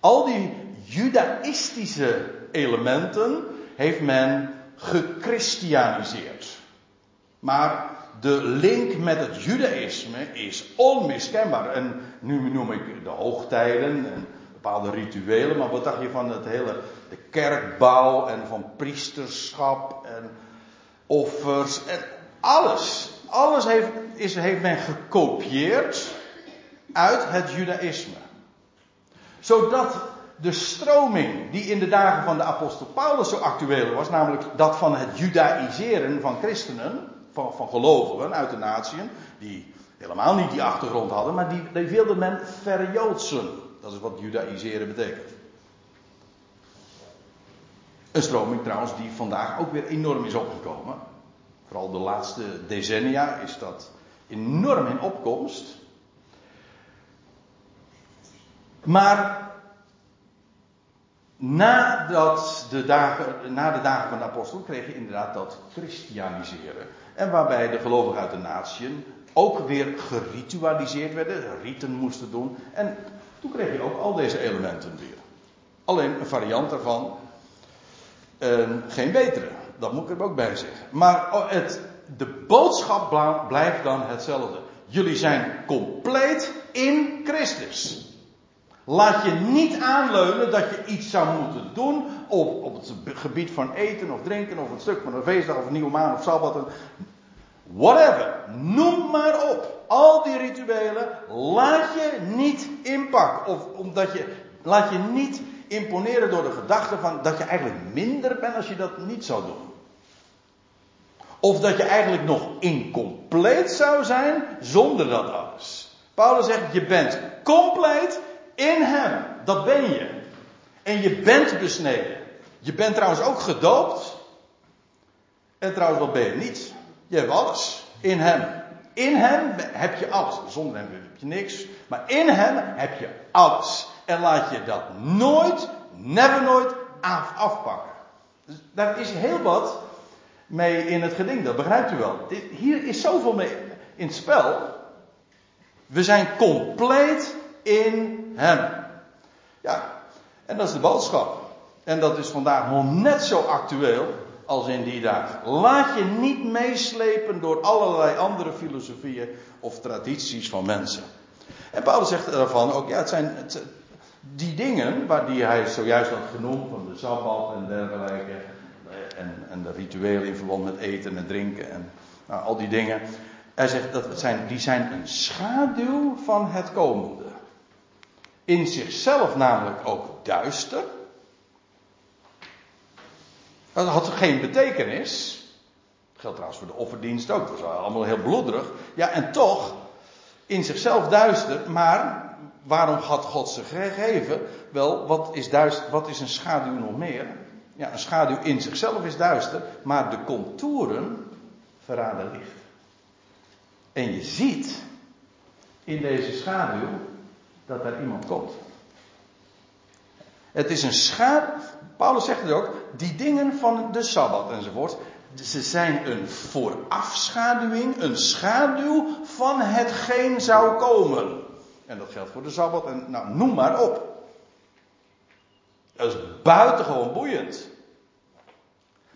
Al die judaïstische elementen heeft men gechristianiseerd. Maar de link met het judaïsme is onmiskenbaar. En nu noem ik de hoogtijden en bepaalde rituelen, maar wat dacht je van het hele de kerkbouw en van priesterschap en offers en alles. Alles heeft, is, heeft men gekopieerd uit het judaïsme. Zodat de stroming die in de dagen van de apostel Paulus zo actueel was, namelijk dat van het judaïseren van christenen, van, van gelovigen uit de natieën, die helemaal niet die achtergrond hadden, maar die, die wilde men verjoodsen. Dat is wat judaïseren betekent. Een stroming trouwens die vandaag ook weer enorm is opgekomen. Vooral de laatste decennia is dat enorm in opkomst. Maar Nadat de dagen, na de dagen van de apostel kreeg je inderdaad dat christianiseren. En waarbij de gelovigen uit de natieën ook weer geritualiseerd werden, riten moesten doen. En toen kreeg je ook al deze elementen weer. Alleen een variant daarvan, geen betere. Dat moet ik er ook bij zeggen. Maar oh, het, de boodschap blijft dan hetzelfde. Jullie zijn compleet in Christus. Laat je niet aanleunen dat je iets zou moeten doen op, op het gebied van eten of drinken of een stuk van een feestdag of een nieuwe maan of sabbat. Whatever. Noem maar op. Al die rituelen laat je niet inpakken. Of omdat je, laat je niet imponeren door de gedachte van dat je eigenlijk minder bent als je dat niet zou doen. Of dat je eigenlijk nog incompleet zou zijn zonder dat alles. Paulus zegt, je bent compleet in hem. Dat ben je. En je bent besneden. Je bent trouwens ook gedoopt. En trouwens, wat ben je niet? Je hebt alles. In hem. In hem heb je alles. Zonder hem heb je niks. Maar in hem heb je alles. En laat je dat nooit, never nooit af, afpakken. Dus daar is heel wat mee in het geding. Dat begrijpt u wel. Hier is zoveel mee in het spel. We zijn compleet in hem. Ja, en dat is de boodschap. En dat is vandaag nog net zo actueel als in die dagen. Laat je niet meeslepen door allerlei andere filosofieën of tradities van mensen. En Paulus zegt ervan ook, ja, het zijn het, die dingen, waar die hij zojuist had genoemd, van de Sabbat en dergelijke, en, en de rituelen in verband met eten en drinken en nou, al die dingen. Hij zegt dat zijn, die zijn een schaduw van het komende. In zichzelf namelijk ook duister. Dat had geen betekenis. Dat geldt trouwens voor de offerdienst ook. Dat was allemaal heel bloederig. Ja, en toch, in zichzelf duister. Maar waarom had God ze gegeven? Wel, wat is, duister, wat is een schaduw nog meer? Ja, een schaduw in zichzelf is duister. Maar de contouren verraden licht. En je ziet in deze schaduw dat er iemand komt. Het is een schaduw. Paulus zegt het ook. Die dingen van de sabbat enzovoort. Ze zijn een voorafschaduwing, een schaduw van hetgeen zou komen. En dat geldt voor de sabbat en nou, noem maar op. Dat is buitengewoon boeiend.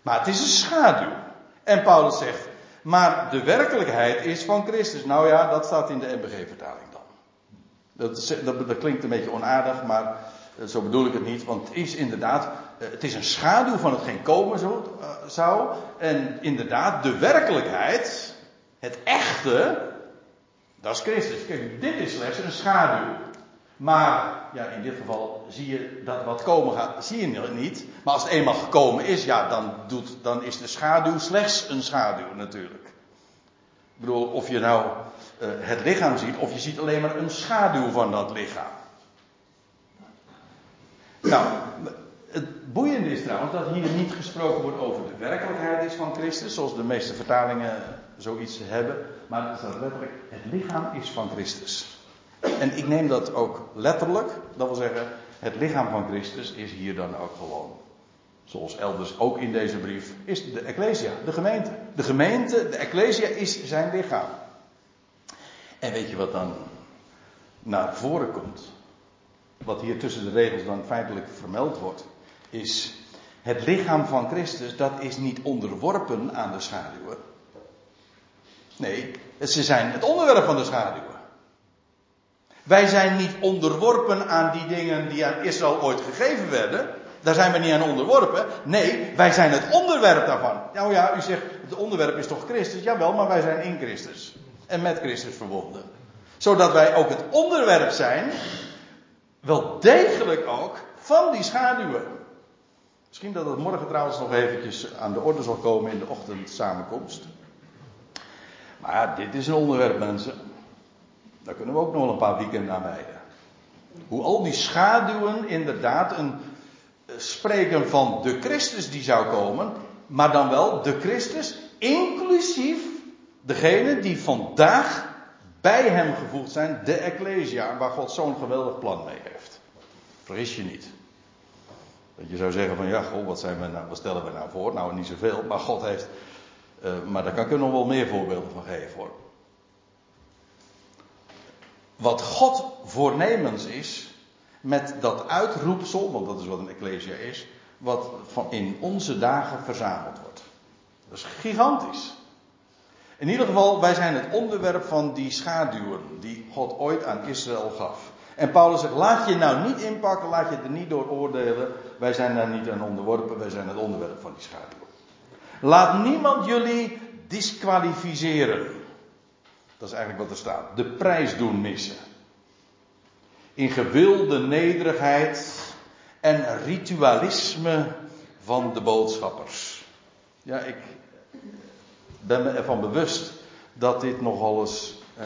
Maar het is een schaduw. En Paulus zegt, maar de werkelijkheid is van Christus. Nou ja, dat staat in de MBG-vertaling dan. Dat, dat, dat, klinkt een beetje onaardig, maar eh, zo bedoel ik het niet. Want het is inderdaad, eh, het is een schaduw van hetgeen komen eh, zou. En inderdaad, de werkelijkheid, het echte, dat is Christus. Kijk, dit is slechts een schaduw. Maar ja, in dit geval zie je dat wat komen gaat, zie je niet. Maar als het eenmaal gekomen is, ja, dan, doet, dan is de schaduw slechts een schaduw natuurlijk. Ik bedoel, of je nou uh, het lichaam ziet, of je ziet alleen maar een schaduw van dat lichaam. Nou, het boeiende is trouwens dat hier niet gesproken wordt over de werkelijkheid is van Christus, zoals de meeste vertalingen zoiets hebben, maar het staat letterlijk, het lichaam is van Christus. En ik neem dat ook letterlijk. Dat wil zeggen, het lichaam van Christus is hier dan ook gewoon. Zoals elders ook in deze brief, is de Ecclesia, de gemeente. De gemeente, de Ecclesia is zijn lichaam. En weet je wat dan naar voren komt? Wat hier tussen de regels dan feitelijk vermeld wordt, is het lichaam van Christus, dat is niet onderworpen aan de schaduwen. Nee, ze zijn het onderwerp van de schaduwen. Wij zijn niet onderworpen aan die dingen die aan Israël ooit gegeven werden. Daar zijn we niet aan onderworpen. Nee, wij zijn het onderwerp daarvan. Nou ja, u zegt, het onderwerp is toch Christus? Jawel, maar wij zijn in Christus. En met Christus verbonden. Zodat wij ook het onderwerp zijn, wel degelijk ook, van die schaduwen. Misschien dat het morgen trouwens nog eventjes aan de orde zal komen in de ochtendsamenkomst. Maar dit is een onderwerp, mensen. Daar kunnen we ook nog wel een paar weekenden aan wijden. Hoe al die schaduwen inderdaad een, spreken van de Christus die zou komen, maar dan wel de Christus inclusief degene die vandaag bij hem gevoegd zijn, de Ecclesia, waar God zo'n geweldig plan mee heeft. Vergis je niet. Dat je zou zeggen van ja, God, wat, zijn we nou, wat stellen we nou voor? Nou, niet zoveel, maar God heeft. Uh, maar daar kan ik er nog wel meer voorbeelden van geven hoor wat God voornemens is met dat uitroepsel, want dat is wat een ecclesia is, wat van in onze dagen verzameld wordt. Dat is gigantisch. In ieder geval, wij zijn het onderwerp van die schaduwen die God ooit aan Israël gaf. En Paulus zegt, laat je nou niet inpakken, laat je er niet door oordelen. Wij zijn daar niet aan onderworpen, wij zijn het onderwerp van die schaduwen. Laat niemand jullie disqualificeren. Dat is eigenlijk wat er staat. De prijs doen missen. In gewilde nederigheid en ritualisme van de boodschappers. Ja, ik. ben me ervan bewust dat dit nogal eens uh,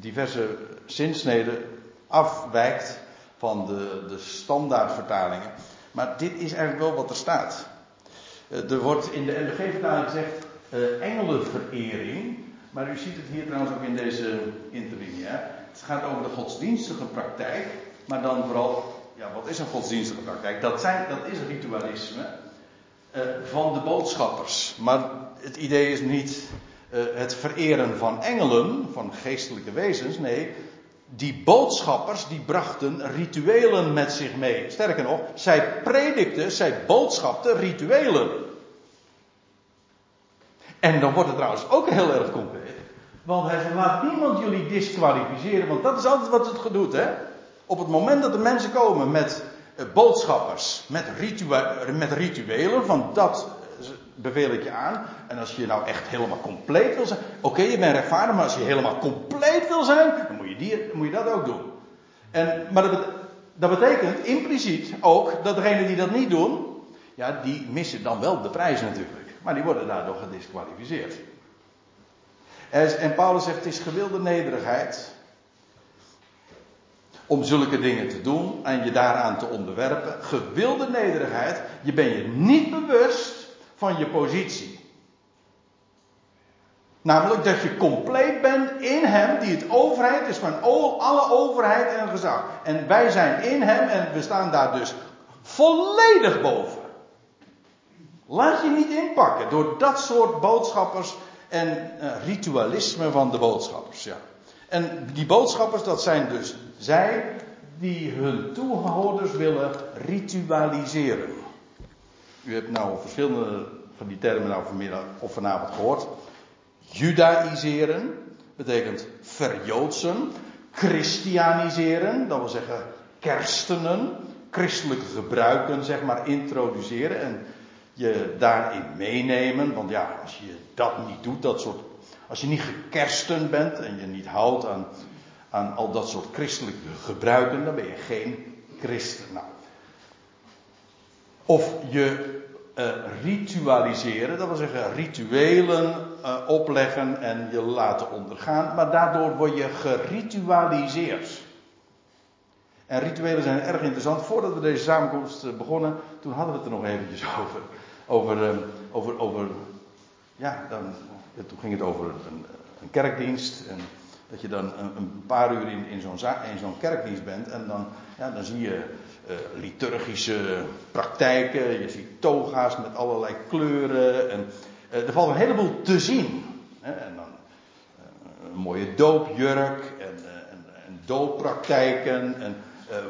diverse zinsneden afwijkt van de, de standaardvertalingen. Maar dit is eigenlijk wel wat er staat. Uh, er wordt in de NBG-vertaling gezegd uh, engelenverering. Maar u ziet het hier trouwens ook in deze interlinie. Het gaat over de godsdienstige praktijk. Maar dan vooral, ja, wat is een godsdienstige praktijk? Dat, zijn, dat is ritualisme uh, van de boodschappers. Maar het idee is niet uh, het vereren van engelen, van geestelijke wezens. Nee, die boodschappers die brachten rituelen met zich mee. Sterker nog, zij predikten, zij boodschapten rituelen. En dan wordt het trouwens ook heel erg concreet. Want hij zegt, laat niemand jullie disqualificeren, want dat is altijd wat het gedoet, hè. Op het moment dat de mensen komen met uh, boodschappers, met, met rituelen, van dat beveel ik je aan. En als je nou echt helemaal compleet wil zijn. Oké, je bent rechtvaardig, maar als je helemaal compleet wil zijn. dan moet je, die, moet je dat ook doen. En, maar dat, dat betekent impliciet ook dat degenen die dat niet doen. ja, die missen dan wel de prijs natuurlijk. Maar die worden daardoor gedisqualificeerd. En Paulus zegt: het is gewilde nederigheid. Om zulke dingen te doen en je daaraan te onderwerpen. Gewilde nederigheid. Je bent je niet bewust van je positie. Namelijk dat je compleet bent in Hem, die het overheid is van alle overheid en gezag. En wij zijn in Hem en we staan daar dus volledig boven. Laat je niet inpakken door dat soort boodschappers en uh, ritualisme van de boodschappers. Ja. En die boodschappers, dat zijn dus zij die hun toehoorders willen ritualiseren. U hebt nou verschillende van die termen nou vanmiddag of vanavond gehoord. Judaïseren betekent verjoodsen. Christianiseren, dat wil zeggen kerstenen. Christelijke gebruiken, zeg maar, introduceren en je daarin meenemen. Want ja, als je dat niet doet, dat soort. Als je niet gekersten bent en je niet houdt aan, aan al dat soort christelijke gebruiken, dan ben je geen christen. Nou, of je uh, ritualiseren, dat wil zeggen rituelen uh, opleggen en je laten ondergaan, maar daardoor word je geritualiseerd. En rituelen zijn erg interessant. Voordat we deze samenkomst uh, begonnen, toen hadden we het er nog eventjes over. Over, over, over ja, dan, toen ging het over een, een kerkdienst. En dat je dan een, een paar uur in, in zo'n zo'n kerkdienst bent en dan, ja, dan zie je uh, liturgische praktijken. Je ziet toga's met allerlei kleuren. En uh, er valt een heleboel te zien. Hè? En dan uh, een mooie doopjurk en, en, en dooppraktijken en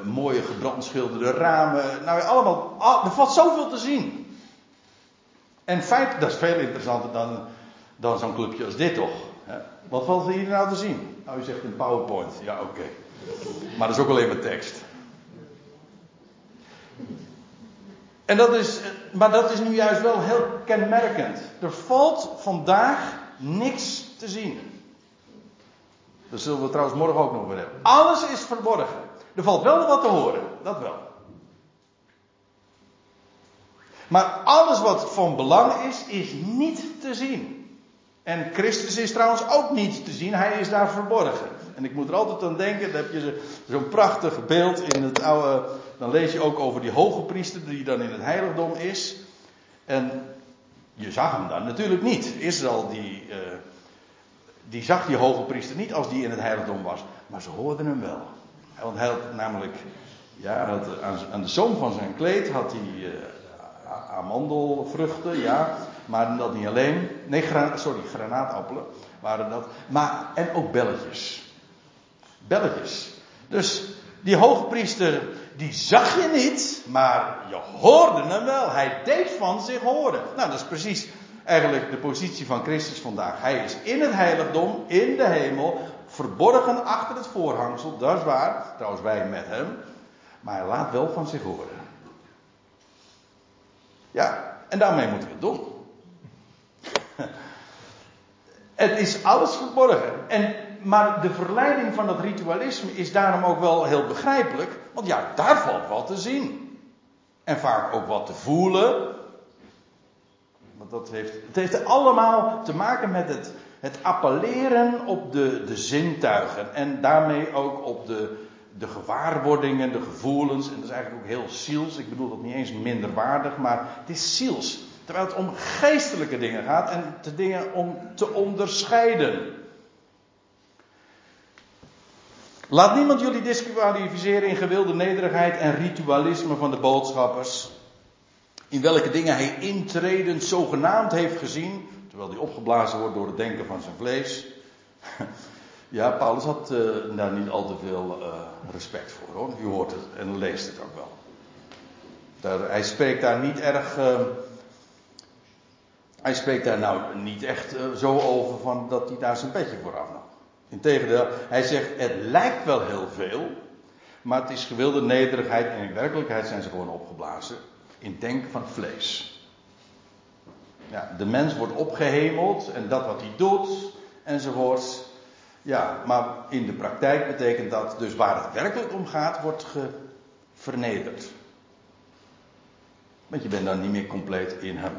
mooie gebrandschilderde ramen. Nou, allemaal, al, er valt zoveel te zien. En feit, dat is veel interessanter dan, dan zo'n clubje als dit toch. Hè? Wat valt er hier nou te zien? Nou, u zegt een PowerPoint. Ja, oké. Maar dat is ook alleen maar tekst. En dat is, maar dat is nu juist wel heel kenmerkend. Er valt vandaag niks te zien. Dat zullen we trouwens morgen ook nog weer hebben. Alles is verborgen. Er valt wel wat te horen, dat wel. Maar alles wat van belang is, is niet te zien. En Christus is trouwens ook niet te zien, hij is daar verborgen. En ik moet er altijd aan denken, dan heb je zo'n prachtig beeld in het oude. Dan lees je ook over die hoge priester die dan in het heiligdom is. En je zag hem dan natuurlijk niet. Israël die, uh, die zag die hoge priester niet als die in het heiligdom was. Maar ze hoorden hem wel. Want hij had namelijk, ja, had aan, aan de zoom van zijn kleed had hij uh, amandelvruchten, ja. Maar dat niet alleen. Nee, sorry, granaatappelen waren dat. Maar, en ook belletjes belletjes. Dus die hoogpriester, die zag je niet, maar je hoorde hem wel. Hij deed van zich horen. Nou, dat is precies eigenlijk de positie van Christus vandaag. Hij is in het heiligdom, in de hemel, verborgen achter het voorhangsel, dat is waar. Trouwens, wij met hem. Maar hij laat wel van zich horen. Ja, en daarmee moeten we het doen. Het is alles verborgen. En maar de verleiding van dat ritualisme is daarom ook wel heel begrijpelijk. Want ja, daar valt wat te zien. En vaak ook wat te voelen. Want dat heeft, het heeft allemaal te maken met het, het appelleren op de, de zintuigen. En daarmee ook op de, de gewaarwordingen, de gevoelens. En dat is eigenlijk ook heel ziels. Ik bedoel dat niet eens minderwaardig, maar het is ziels. Terwijl het om geestelijke dingen gaat en de dingen om te onderscheiden. Laat niemand jullie disqualificeren in gewilde nederigheid en ritualisme van de boodschappers. In welke dingen hij intredend zogenaamd heeft gezien, terwijl hij opgeblazen wordt door het denken van zijn vlees. Ja, Paulus had uh, daar niet al te veel uh, respect voor hoor. U hoort het en leest het ook wel. Daar, hij spreekt daar niet erg. Uh, hij spreekt daar nou niet echt zo over van dat hij daar zijn petje voor afnam. Integendeel, hij zegt het lijkt wel heel veel, maar het is gewilde nederigheid en in werkelijkheid zijn ze gewoon opgeblazen in denken van vlees. Ja, de mens wordt opgehemeld en dat wat hij doet enzovoort. Ja, maar in de praktijk betekent dat dus waar het werkelijk om gaat, wordt vernederd. Want je bent dan niet meer compleet in hem.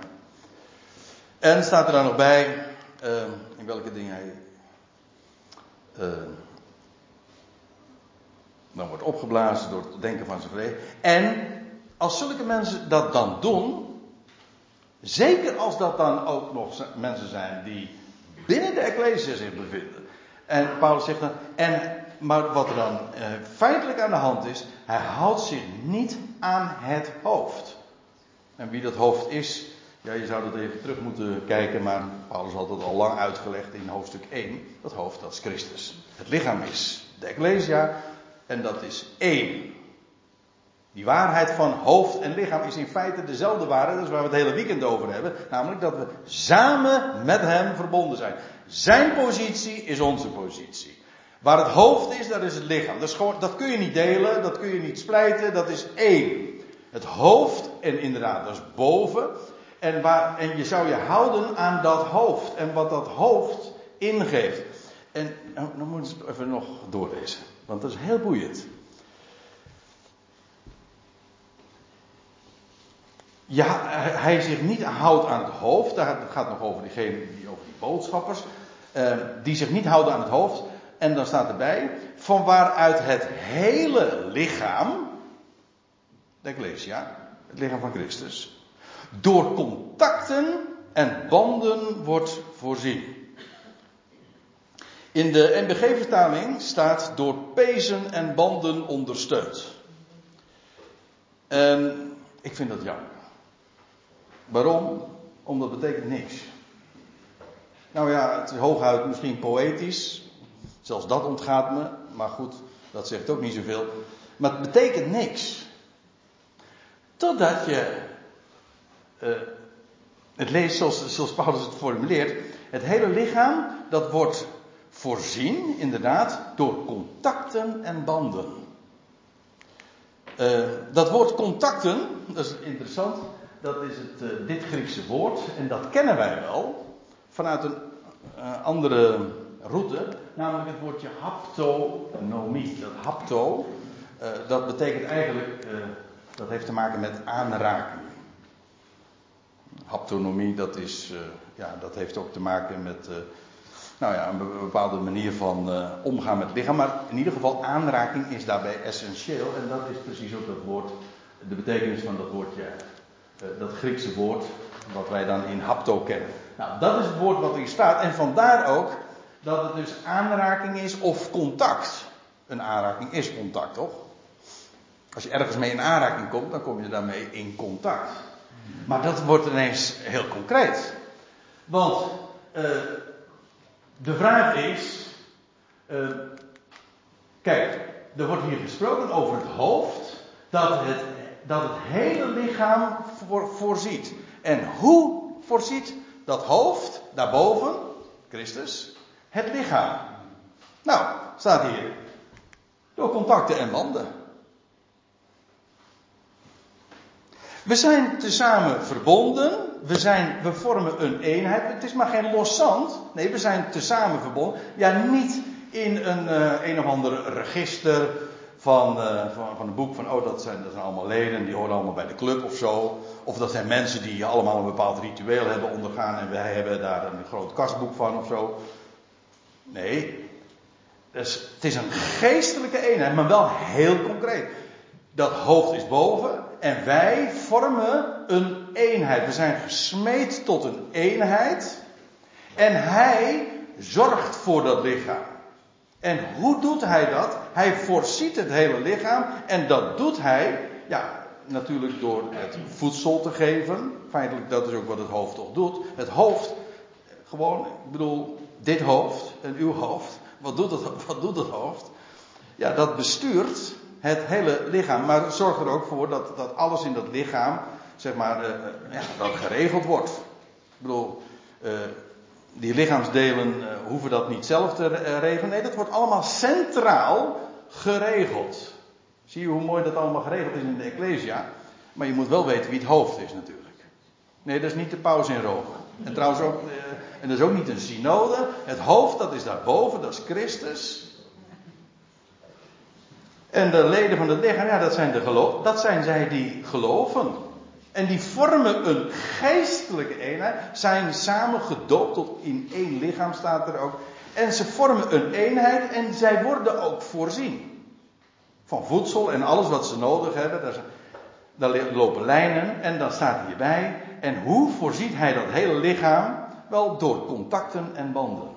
En staat er dan nog bij, uh, in welke dingen hij uh, dan wordt opgeblazen door het denken van zijn vrede. En als zulke mensen dat dan doen, zeker als dat dan ook nog mensen zijn die binnen de Ecclesia zich bevinden. En Paulus zegt dan, en, maar wat er dan eh, feitelijk aan de hand is, hij houdt zich niet aan het hoofd. En wie dat hoofd is, ja, je zou dat even terug moeten kijken, maar Paulus had het al lang uitgelegd in hoofdstuk 1. Dat hoofd, dat is Christus. Het lichaam is de Ecclesia en dat is één. Die waarheid van hoofd en lichaam is in feite dezelfde waarheid. Dat is waar we het hele weekend over hebben. Namelijk dat we samen met Hem verbonden zijn. Zijn positie is onze positie. Waar het hoofd is, dat is het lichaam. Dat, gewoon, dat kun je niet delen, dat kun je niet splijten, dat is één. Het hoofd, en inderdaad, dat is boven. En, waar, en je zou je houden aan dat hoofd. En wat dat hoofd ingeeft. En nou, dan moet ik even nog doorlezen. Want dat is heel boeiend. Ja, hij zich niet houdt aan het hoofd. Daar gaat nog over diegene die over die boodschappers. Uh, die zich niet houden aan het hoofd. En dan staat erbij. Van waaruit het hele lichaam. De Ecclesia. Het lichaam van Christus. Door contacten en banden wordt voorzien. In de NBG-vertaling staat door pezen en banden ondersteund. En ik vind dat jammer. Waarom? Omdat betekent niks. Nou ja, het is hooguit misschien poëtisch. Zelfs dat ontgaat me. Maar goed, dat zegt ook niet zoveel. Maar het betekent niks. Totdat je uh, het leest zoals, zoals Paulus het formuleert. Het hele lichaam, dat wordt voorzien, inderdaad, door contacten en banden. Uh, dat woord contacten, dat is interessant dat is het, uh, dit Griekse woord. En dat kennen wij wel vanuit een uh, andere route. Namelijk het woordje haptonomie. Dat hapto, uh, dat betekent eigenlijk, dat heeft te maken met aanraking. Haptonomie, dat, is, ja, dat heeft ook te maken met nou ja, een bepaalde manier van omgaan met het lichaam. Maar in ieder geval, aanraking is daarbij essentieel. En dat is precies ook dat woord, de betekenis van dat woordje eh, dat Griekse woord, wat wij dan in hapto kennen. Nou, dat is het woord wat hier staat. En vandaar ook dat het dus aanraking is of contact. Een aanraking is contact, toch? Als je ergens mee in aanraking komt, dan kom je daarmee in contact. Maar dat wordt ineens heel concreet. Want uh, de vraag is. Uh, kijk, er wordt hier gesproken over het hoofd. Dat het dat het hele lichaam voor, voorziet. En hoe voorziet dat hoofd daarboven, Christus, het lichaam? Nou, staat hier. Door contacten en banden. We zijn tezamen verbonden. We, zijn, we vormen een eenheid. Het is maar geen los zand. Nee, we zijn tezamen verbonden. Ja, niet in een, uh, een of ander register van, uh, van, van een boek van, oh dat zijn, dat zijn allemaal leden, die horen allemaal bij de club of zo. Of dat zijn mensen die allemaal een bepaald ritueel hebben ondergaan en wij hebben daar een groot kastboek van of zo. Nee, dus het is een geestelijke eenheid, maar wel heel concreet. Dat hoofd is boven en wij vormen een eenheid. We zijn gesmeed tot een eenheid. En hij zorgt voor dat lichaam. En hoe doet hij dat? Hij voorziet het hele lichaam. En dat doet hij, ja, natuurlijk door het voedsel te geven. Feitelijk, dat is ook wat het hoofd toch doet. Het hoofd, gewoon, ik bedoel, dit hoofd en uw hoofd. Wat doet het, wat doet het hoofd? Ja, dat bestuurt het hele lichaam. Maar zorgt er ook voor dat, dat alles in dat lichaam, zeg maar, uh, ja, dat geregeld wordt. Ik bedoel, uh, die lichaamsdelen uh, hoeven dat niet zelf te regelen. Nee, dat wordt allemaal centraal geregeld. Zie je hoe mooi dat allemaal geregeld is in de Ecclesia? Maar je moet wel weten wie het hoofd is natuurlijk. Nee, dat is niet de paus in Rome. En trouwens ook, en dat is ook niet een synode. Het hoofd, dat is daarboven, dat is Christus. En de leden van het lichaam, ja, dat zijn, de geloof, dat zijn zij die geloven. En die vormen een geestelijke eenheid. Zijn samen gedoopt tot in één lichaam, staat er ook. En ze vormen een eenheid en zij worden ook voorzien. Van voedsel en alles wat ze nodig hebben. Daar, lopen lijnen en dan staat hierbij. En hoe voorziet hij dat hele lichaam? Wel door contacten en banden.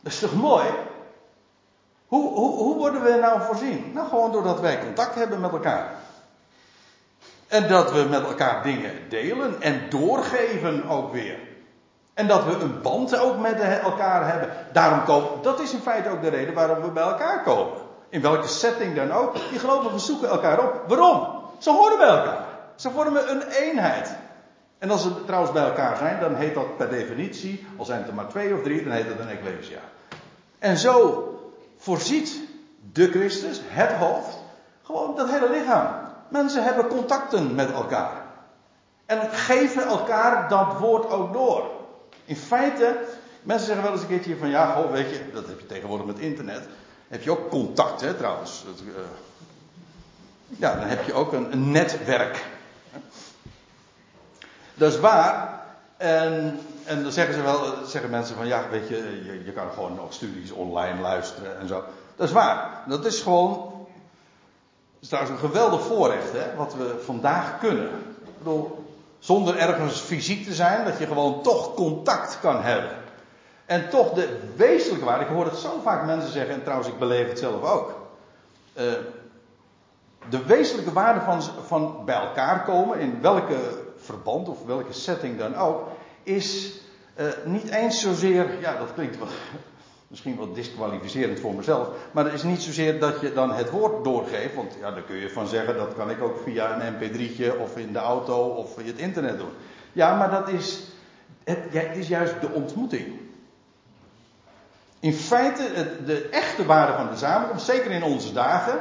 Dat is toch mooi? Hoe, hoe, hoe worden we nou voorzien? Nou, gewoon doordat wij contact hebben met elkaar. En dat we met elkaar dingen delen en doorgeven ook weer. En dat we een band ook met elkaar hebben. Daarom komen, dat is in feite ook de reden waarom we bij elkaar komen. In welke setting dan ook. Die gelovigen zoeken elkaar op. Waarom? Ze horen bij elkaar. Ze vormen een eenheid. En als ze trouwens bij elkaar zijn, dan heet dat per definitie, al zijn het er maar twee of drie, dan heet dat een ecclesia. En zo voorziet de Christus, het hoofd, gewoon dat hele lichaam. Mensen hebben contacten met elkaar. En geven elkaar dat woord ook door. In feite, mensen zeggen wel eens een keertje van ja, goh, weet je, dat heb je tegenwoordig met internet. Heb je ook contact, hè, trouwens. Uh, ja, dan heb je ook een, een netwerk. Dat is waar. En, en dan zeggen ze wel, zeggen mensen van ja, weet je, je, je kan gewoon nog studies online luisteren en zo. Dat is waar. Dat is gewoon. Dat is trouwens een geweldig voorrecht, hè, wat we vandaag kunnen. Ik bedoel, zonder ergens fysiek te zijn, dat je gewoon toch contact kan hebben. En toch de wezenlijke waarde, ik hoor het zo vaak mensen zeggen, en trouwens ik beleef het zelf ook. Uh, de wezenlijke waarde van, van bij elkaar komen, in welke verband of welke setting dan ook, is uh, niet eens zozeer, ja dat klinkt wel, misschien wel disqualificerend voor mezelf, maar het is niet zozeer dat je dan het woord doorgeeft, want ja, daar kun je van zeggen, dat kan ik ook via een mp3'tje of in de auto of via het internet doen. Ja, maar dat is, het, het is juist de ontmoeting. In feite, het, de echte waarde van de samenkomst, zeker in onze dagen,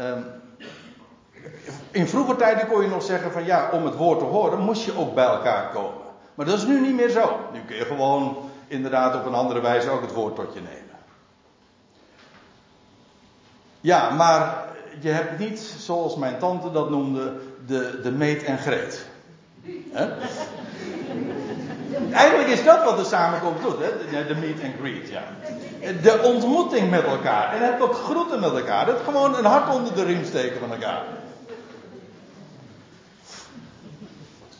um, in vroeger tijden kon je nog zeggen van ja, om het woord te horen moest je ook bij elkaar komen. Maar dat is nu niet meer zo. Nu kun je gewoon inderdaad op een andere wijze ook het woord tot je nemen. Ja, maar je hebt niet, zoals mijn tante dat noemde, de, de meet en greet. Eigenlijk is dat wat de samenkomst doet, hè? de meet and greet. Ja. De ontmoeting met elkaar. En het ook groeten met elkaar. Het gewoon een hart onder de riem steken van elkaar.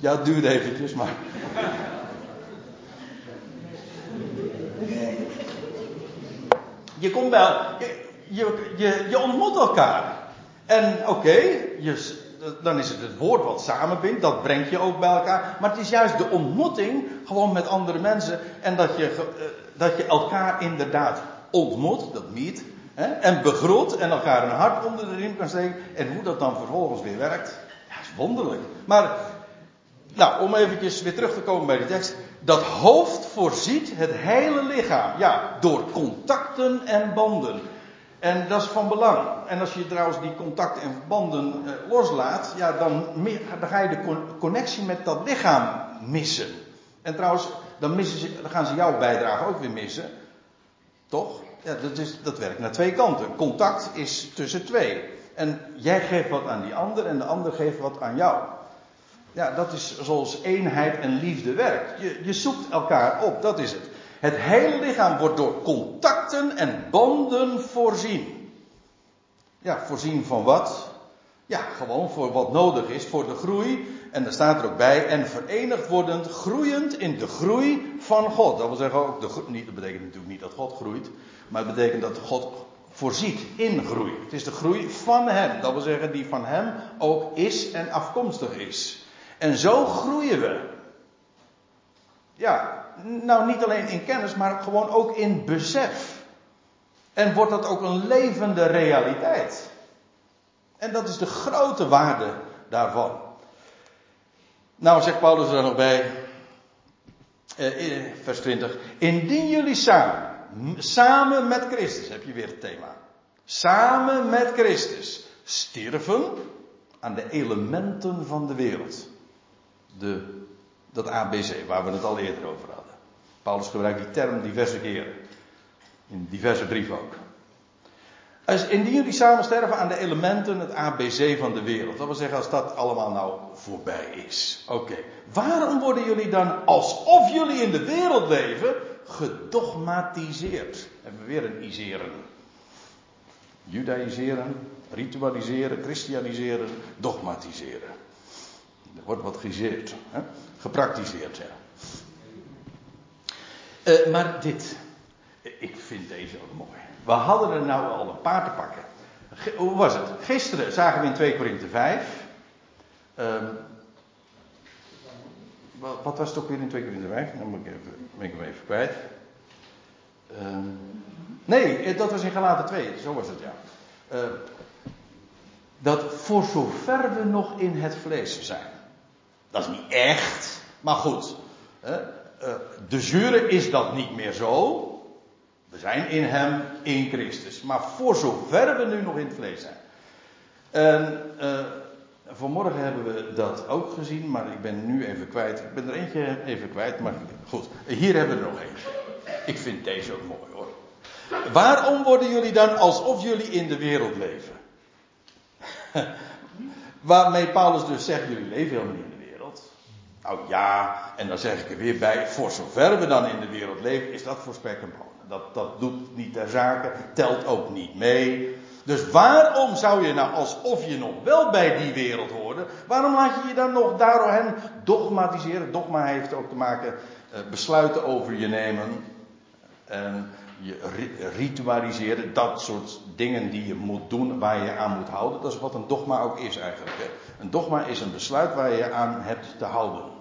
Ja, het duurde eventjes, maar. Je komt wel, je, je, je, ontmoet elkaar. En oké, okay, dan is het het woord wat samenbindt, dat brengt je ook bij elkaar. Maar het is juist de ontmoeting, gewoon met andere mensen. En dat je, eh, dat je elkaar inderdaad ontmoet, dat meet. Hè, en begroet en elkaar een hart onder de riem kan steken. En hoe dat dan vervolgens weer werkt, ja, is wonderlijk. Maar nou, om eventjes weer terug te komen bij de tekst. Dat hoofd voorziet het hele lichaam. Ja, door contacten en banden. En dat is van belang. En als je trouwens die contacten en banden eh, loslaat, ja, dan, dan, ga je de connectie met dat lichaam missen. En trouwens, dan, missen ze, dan gaan ze jouw bijdrage ook weer missen. Toch? Ja, dat, is, dat werkt naar twee kanten. Contact is tussen twee. En jij geeft wat aan die ander en de ander geeft wat aan jou. Ja, dat is zoals eenheid en liefde werkt. Je, je zoekt elkaar op, dat is het. Het hele lichaam wordt door contacten en banden voorzien. Ja, voorzien van wat? Ja, gewoon voor wat nodig is voor de groei. En er staat er ook bij, en verenigd wordend, groeiend in de groei van God. Dat wil zeggen ook, de, dat betekent natuurlijk niet dat God groeit, maar het betekent dat God voorziet in groei. Het is de groei van Hem. Dat wil zeggen, die van Hem ook is en afkomstig is. En zo groeien we. Ja, nou niet alleen in kennis, maar gewoon ook in besef. En wordt dat ook een levende realiteit. En dat is de grote waarde daarvan. Nou, zegt Paulus er nog bij, eh, vers 20. Indien jullie samen, samen met Christus, heb je weer het thema. Samen met Christus sterven aan de elementen van de wereld. De, dat ABC, waar we het al eerder over hadden. Paulus gebruikt die term diverse keren. In diverse brieven ook. Als indien jullie samen sterven aan de elementen, het ABC van de wereld. Dat wil zeggen, als dat allemaal nou voorbij is. Oké. Waarom worden jullie dan, alsof jullie in de wereld leven, gedogmatiseerd? Hebben we weer een iseren. Judaïseren, ritualiseren, christianiseren, dogmatiseren. Er wordt wat gezeerd, hè? gepraktiseerd, ja. Uh, maar dit, ik vind deze ook mooi. We hadden er nou al een paar te pakken. Hoe was het? Gisteren zagen we in 2 Korinthe 5. Um, wat was het ook weer in 2 Korinthe 5? Dan ben ik, even, ben ik hem even kwijt. Um, nee, eh, dat was in Galaten 2. Zo was het, ja. Uh, dat voor zover we nog in het vlees zijn. Dat is niet echt, maar goed. Uh, de jure is dat niet meer zo. We zijn in hem, in Christus. Maar voor zover we nu nog in het vlees zijn. En uh, vanmorgen hebben we dat ook gezien, maar ik ben nu even kwijt. Ik ben er eentje even kwijt, maar goed. Hier hebben we er nog eentje. Ik vind deze ook mooi hoor. Waarom worden jullie dan alsof jullie in de wereld leven? Waarmee Paulus dus zegt, jullie leven helemaal niet. Nou ja, en dan zeg ik er weer bij, voor zover we dan in de wereld leven, is dat voor spek en. Dat, dat doet niet ter zake, telt ook niet mee. Dus waarom zou je nou alsof je nog wel bij die wereld hoorde, waarom laat je je dan nog daardoor hen dogmatiseren? Dogma heeft ook te maken uh, besluiten over je nemen en je ritualiseren, dat soort dingen die je moet doen, waar je aan moet houden. Dat is wat een dogma ook is eigenlijk. Een dogma is een besluit waar je aan hebt te houden.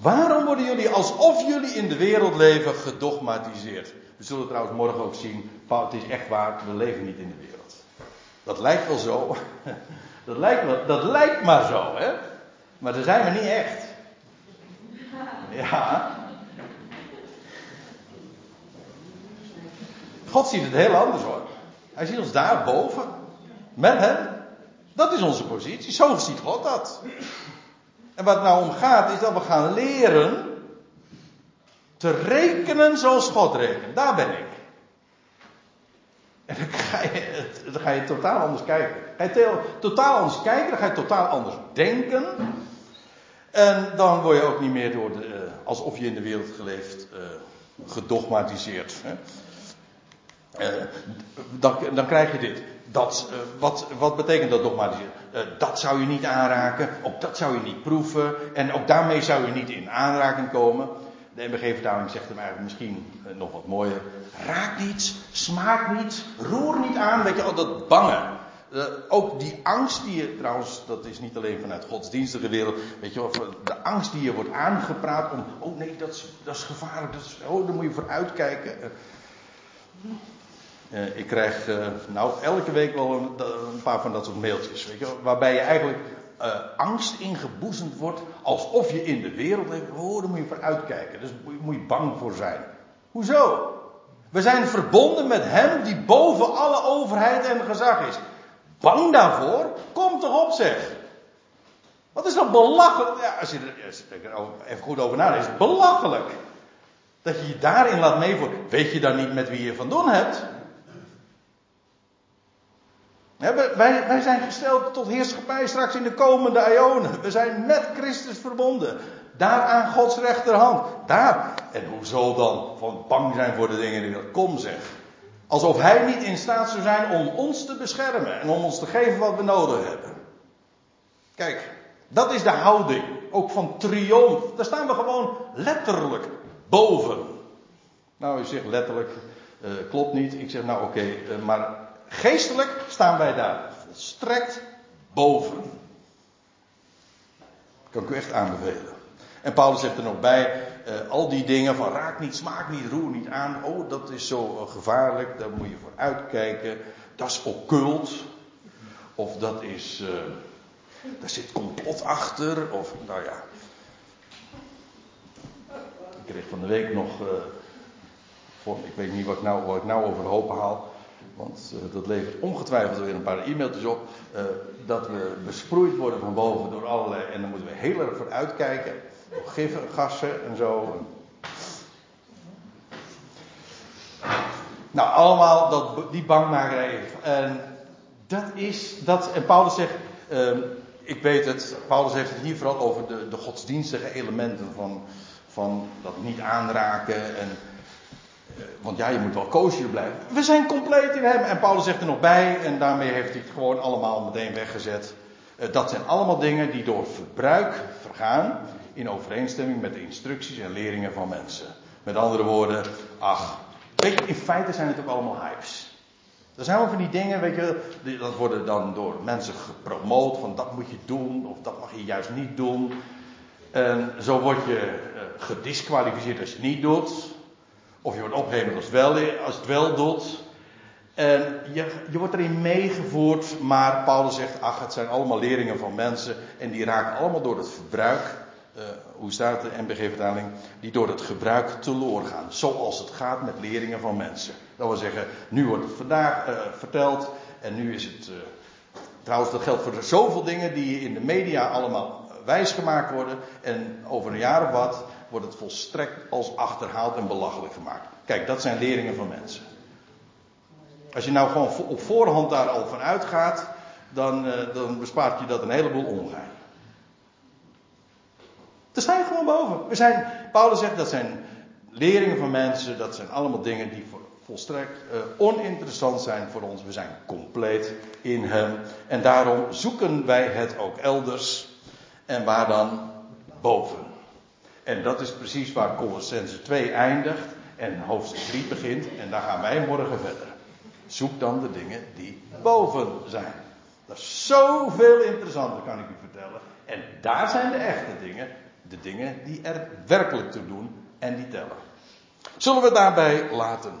Waarom worden jullie alsof jullie in de wereld leven gedogmatiseerd? We zullen trouwens morgen ook zien, het is echt waar, we leven niet in de wereld. Dat lijkt wel zo. Dat lijkt, wel, dat lijkt maar zo, hè? Maar daar zijn we niet echt. Ja. God ziet het heel anders hoor. Hij ziet ons daar boven. Met hem. Dat is onze positie. Zo ziet God dat. En wat nou om gaat is dat we gaan leren te rekenen zoals God rekent. Daar ben ik. En dan ga je, ga je totaal anders kijken. Ga je totaal anders kijken, dan ga je totaal anders denken. En dan word je ook niet meer door de, uh, alsof je in de wereld geleefd, uh, gedogmatiseerd. Hè? Uh, dan, dan krijg je dit. Dat, uh, wat, wat betekent dat dogmatiseren? Uh, dat zou je niet aanraken, ook dat zou je niet proeven, en ook daarmee zou je niet in aanraking komen. De MBG-vertaling zegt hem eigenlijk misschien uh, nog wat mooier. Raak niets, smaak niets, roer niet aan, weet je, al dat bangen. ook die angst die je, trouwens, dat is niet alleen vanuit godsdienstige wereld, weet je de angst die je wordt aangepraat om, oh nee, dat is, dat is gevaarlijk, dat is, oh, daar moet je voor uitkijken. Uh, ik krijg uh, nou elke week wel een, een, paar van dat soort mailtjes, weet je, waarbij je eigenlijk uh, angst ingeboezemd wordt alsof je in de wereld. Oh, daar moet je voor uitkijken. Dus moet je, bang voor zijn. Hoezo? We zijn verbonden met Hem die boven alle overheid en gezag is. Bang daarvoor? Kom toch op, zeg. Wat is dat belachelijk? Ja, als je er, als je er even goed over nadenkt, is het belachelijk. Dat je je daarin laat meevoeren. Weet je dan niet met wie je van doen hebt? Wij, zijn gesteld tot heerschappij straks in de komende eonen. We zijn met Christus verbonden. Daar aan Gods rechterhand. Daar. En hoezo dan van bang zijn voor de dingen die dat kom zeg. Alsof Hij niet in staat zou zijn om ons te beschermen en om ons te geven wat we nodig hebben. Kijk, dat is de houding. Ook van triomf. Daar staan we gewoon letterlijk boven. Nou, u zegt letterlijk, uh, klopt niet. Ik zeg nou oké, uh, maar geestelijk staan wij daar volstrekt boven. Kan ik u echt aanbevelen. En Paulus zegt er nog bij, uh, al die dingen van raak niet, smaak niet, roer niet aan. Oh, dat is zo gevaarlijk, daar moet je voor uitkijken. Dat is occult. Of dat is, uh, daar zit complot achter. Of, nou ja. Ik kreeg van de week nog, ik weet niet wat ik nou, wat ik nou haal. Want uh, dat levert ongetwijfeld weer een paar e-mailtjes op. Uh, dat we besproeid worden van boven door allerlei. En dan moeten we heel erg voor uitkijken. Gifgassen en zo. Nou, allemaal dat, die bangmakerij. En dat is. Dat, en Paulus zegt. Uh, ik weet het. Paulus heeft het hier vooral over de, de godsdienstige elementen van, van dat niet aanraken. En, want ja, je moet wel kosher blijven. We zijn compleet in hem. En Paulus zegt er nog bij, en daarmee heeft hij het gewoon allemaal meteen weggezet. Dat zijn allemaal dingen die door verbruik vergaan. In overeenstemming met de instructies en leringen van mensen. Met andere woorden, ach, weet je, in feite zijn het ook allemaal hypes. Er zijn wel van die dingen, weet je, dat worden dan door mensen gepromoot. Van dat moet je doen, of dat mag je juist niet doen. En zo word je gedisqualificeerd als je het niet doet. Of je wordt opgeheven als het wel, doet. En je, je wordt erin meegevoerd, maar Paulus zegt, ach, het zijn allemaal leringen van mensen. En die raken allemaal door het verbruik, uh, hoe staat de MBG-vertaling, die door het gebruik teloor gaan. Zoals het gaat met leringen van mensen. Dat wil zeggen, nu wordt het vandaag uh, verteld en nu is het. Uh, trouwens, dat geldt voor zoveel dingen die in de media allemaal wijsgemaakt worden. En over een jaar of wat wordt het volstrekt als achterhaald en belachelijk gemaakt. Kijk, dat zijn leringen van mensen. Als je nou gewoon op voorhand daar al van uitgaat, dan, uh, dan bespaart je dat een heleboel ongein. Daar sta je gewoon boven. We zijn, Paulus zegt dat zijn leringen van mensen, dat zijn allemaal dingen die volstrekt uh, oninteressant zijn voor ons. We zijn compleet in Hem. En daarom zoeken wij het ook elders. En waar dan? Boven. En dat is precies waar Colossense 2 eindigt en hoofdstuk 3 begint. En daar gaan wij morgen verder. Zoek dan de dingen die boven zijn. Dat is zoveel interessanter, kan ik u vertellen. En daar zijn de echte dingen. De dingen die er werkelijk toe doen en die tellen. Zullen we daarbij laten?